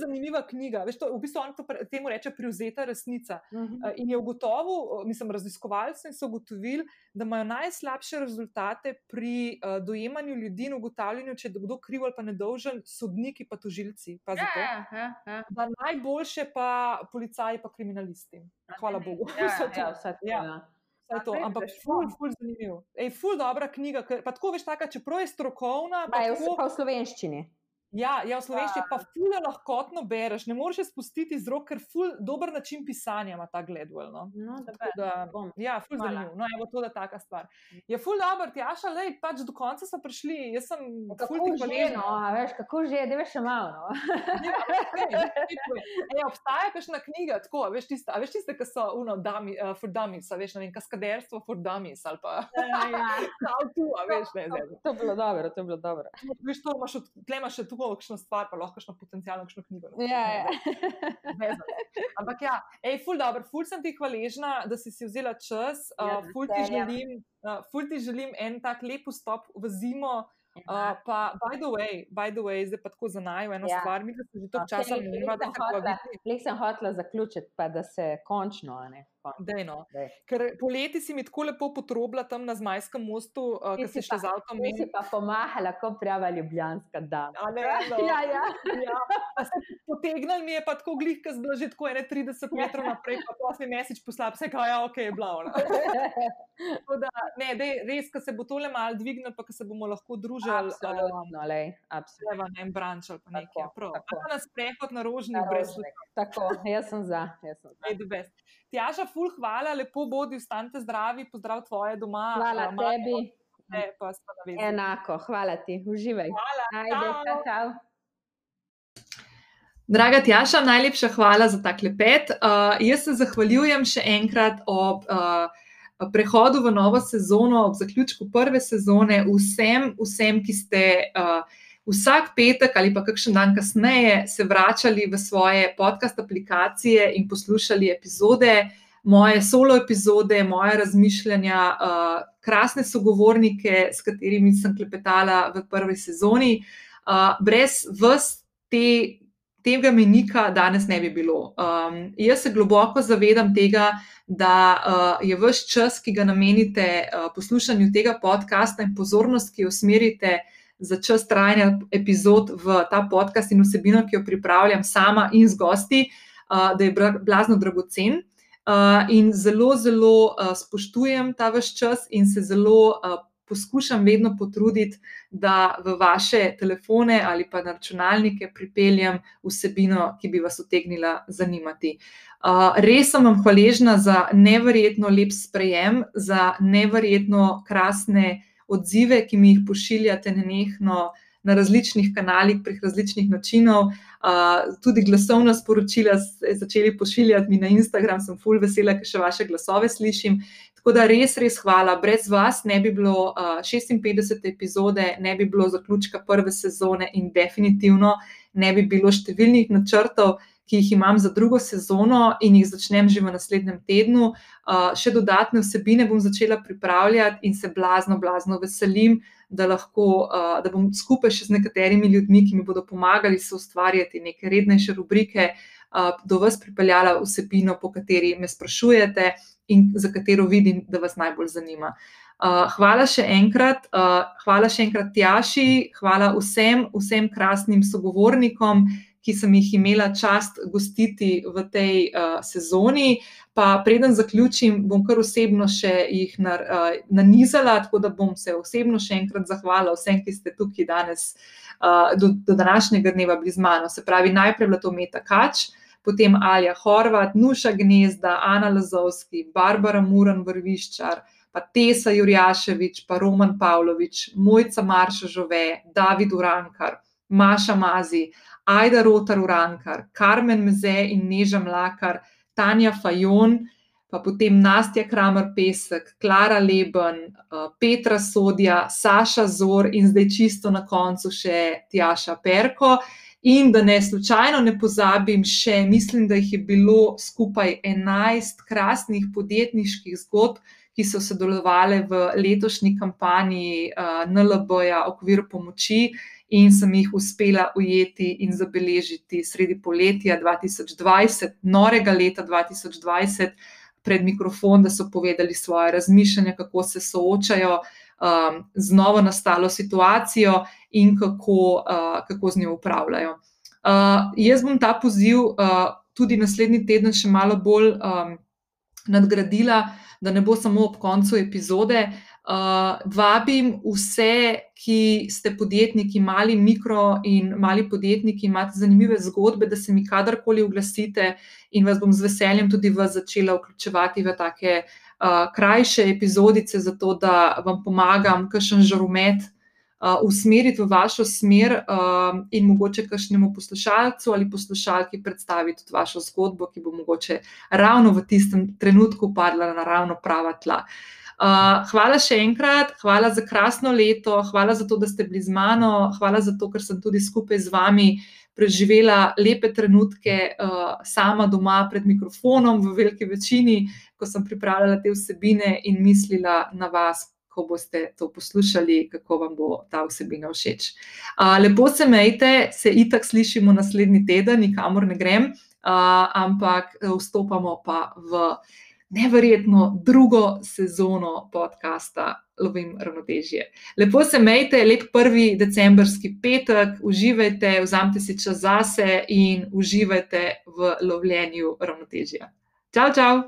zanimiva knjiga. Veš, to, v bistvu on to pre, temu reče privzeta resnica. Mhm. Eh, In je ugotovil, eh, mislim, raziskovalci so ugotovili, da imajo najslabše rezultate pri uh, dojemanju ljudi in ugotavljanju, če je kdo kriv ali pa nedolžen, sodniki pa tožilci. Pa Ja, zato. ja, ja, ja. Da najboljše pa policaji, pa kriminalisti. Hvala Bogu. Ja, Vse ja, to. ja, vse to, Ja. ja. vse to, ampak ful, ful zanimiv. Ej, ful dobra knjiga, ker, pa tako veš, taka, čeprav je strokovna, Pa pa je tako, pa v slovenščini. Ja, ja, v slovenščini pa ful je lahkotno bereš, ne moreš spustiti z rok, ker ful dober način pisanja ima ta Gledwell. No. No, Tako Da, bom. ja, ful Hvala. zanimiv. No, evo, to je taka stvar. Je ful dobro, Tjaša, lej, pač do konca smo prišli. Jaz sem ful ti hvaležna. no, veš, kako že, da veš še malo. No. Ja. Ej, obstaja kakšna knjiga, tako, veš tiste, veš tiste, ki so uno, dami, uh, for dummies, veš, ne vem, kaskaderstvo for dummies ali pa ja. how to, a veš, ne, zdaj. To je bilo dobro, to je bilo dobro. Veš, to imaš, od- tle imaš še tu kakšno stvar, pa lahko kakšno potencijalno kakšno knjigo. Ja, ne, ja. Vezano. Ampak ja, ej, ful dobro, ful sem ti hvaležna, da si si vzela čas. Ja, Uh, ful, ti želim, uh, ful ti želim en tak lep vstop v zimo. Uh, pa, by the way, by the way, zdaj pa tako za naju eno Ja. stvar, mi se že toliko No, časa glih da sem hotela zaključiti, pa da se končno. Ne. Dejno. Dej. Ker poleti si mi tako lepo potrobila tam na Zmajskem mostu, uh, Ti ki si si pa- z avtom. Tu si pa pomahala, kot prava ljubljanska dama. Ne, no. Ja, ja. Ja, potegnil mi je pa tako glih, ker sem bila že tako ene 30 metrov naprej, pa posni mesič poslal, vse kaj, ja, ok, je. Tako Da, ne, dej, res, ko se bo tole malo dvignilo, pa ko se bomo lahko družili, um, Absolutno, lej, absolutno. na en branč ali pa nekaj. Tako, ja, prav. tako. Na sprehod na rožni, Na brez rožnik. Tako, jaz sem za. Jaz sem za. Ej, the best. Tjaša, ful, hvala, lepo bodi, ostanite zdravi, pozdrav tvoje doma. Hvala a, Marko, tebi, ne, pa sva na vezi. enako, hvala ti, uživaj. Hvala, Ajde, čau. čau, čau. Draga Tjaša, najlepša hvala za ta klepet. Uh, jaz se zahvaljujem še enkrat ob uh, prehodu v novo sezono, ob zaključku prve sezone, vsem, vsem ki ste uh, vsak petek ali pa kakšen dan kasneje se vračali v svoje podcast aplikacije in poslušali epizode, moje solo epizode, moje razmišljanja, uh, krasne sogovornike, s katerimi sem klepetala v prvi sezoni. Uh, brez vas te tega menika danes ne bi bilo. Um, jaz se globoko zavedam tega, da uh, je vaš čas, ki ga namenite uh, poslušanju tega podcasta in pozornost, ki jo usmerite za čas trajanja epizod v ta podcast in vsebino, ki jo pripravljam sama in z gosti, uh, da je blazno dragocen. Uh, in zelo, zelo uh, spoštujem ta vaš čas in se zelo uh, poskušam vedno potruditi, da v vaše telefone ali pa na računalnike pripeljem vsebino, ki bi vas utegnila zanimati. Res sem vam hvaležna za neverjetno lep sprejem, za neverjetno krasne odzive, ki mi jih pošiljate nenehno na različnih kanalih, prek različnih načinov. Uh, tudi glasovna sporočila ste začeli pošiljati mi na Instagram, sem full vesela, ker še vaše glasove slišim. Tako da res, res hvala. Brez vas ne bi bilo uh, 56. epizode, ne bi bilo zaključka prve sezone in definitivno ne bi bilo številnih načrtov, ki jih imam za drugo sezono in jih začnem že v naslednjem tednu. Uh, še dodatne vsebine bom začela pripravljati in se blazno, blazno veselim, da, lahko, uh, da bom skupaj še z nekaterimi ljudmi, ki mi bodo pomagali se ustvarjati neke rednejše rubrike, uh, do vas pripeljala vsebino, po kateri me sprašujete in za katero vidim, da vas najbolj zanima. Uh, hvala še enkrat, uh, hvala še enkrat Tjaši, hvala vsem, vsem krasnim sogovornikom, ki sem jih imela čast gostiti v tej uh, sezoni. Pa preden zaključim, bom kar osebno še jih nar, uh, nanizala, tako da bom se osebno še enkrat zahvalila vsem, ki ste tukaj danes uh, do, do današnjega dneva blizu mano. Se pravi, najprej bila to Meta Kač, potem Alja Horvat, Nuša Gnezda, Ana Lazovski, Barbara Muran Vrviščar, pa Tesa Jurjaševič, pa Roman Pavlović, Mojca Marša Žove, David Urankar, Maša Mazi, Ajda Rotar Urankar, Karmen Meze in Neža Mlakar, Tanja Fajon, pa potem Nastja Kramer Pesek, Klara Leben, uh, Petra Sodja, Saša Zor in zdaj čisto na koncu še Tjaša Perko. In da ne slučajno ne pozabim, še mislim, da jih je bilo skupaj 11 krasnih podjetniških zgodb, ki so sodelovali v letošnji kampanji uh, NLB-ja v okviru pomoči in sem jih uspela ujeti in zabeležiti sredi poletja 2020, norega leta 2020, pred mikrofon, da so povedali svoje razmišljanja, kako se soočajo um, z novo nastalo situacijo in kako, uh, kako z njo upravljajo. Uh, jaz bom ta poziv uh, tudi naslednji teden še malo bolj um, nadgradila, da ne bo samo ob koncu epizode. Uh, vabim vse, ki ste podjetniki, mali, mikro in mali podjetniki, imate zanimive zgodbe, da se mi kadarkoli oglasite in vas bom z veseljem tudi začela vključevati v take uh, krajše epizodice, zato da vam pomagam, kakšen žaromet uh, usmeriti v vašo smer uh, in mogoče kakšnemu poslušalcu ali poslušalki predstaviti tudi vašo zgodbo, ki bo mogoče ravno v tistem trenutku padla na ravno prava tla. Uh, hvala še enkrat, hvala za krasno leto, hvala za to, da ste bili z mano, hvala za to, ker sem tudi skupaj z vami preživela lepe trenutke uh, sama doma pred mikrofonom, v veliki večini, ko sem pripravljala te vsebine in mislila na vas, ko boste to poslušali, kako vam bo ta vsebina všeč. Uh, lepo se mejte, se itak slišimo naslednji teden, nikamor ne grem, uh, ampak vstopamo pa v neverjetno drugo sezono podcasta Lovim ravnotežje. Lepo se mejte, lep prvi decembrski petek, uživajte, vzamite si čas zase in uživajte v lovljenju ravnotežja. Čau, čau!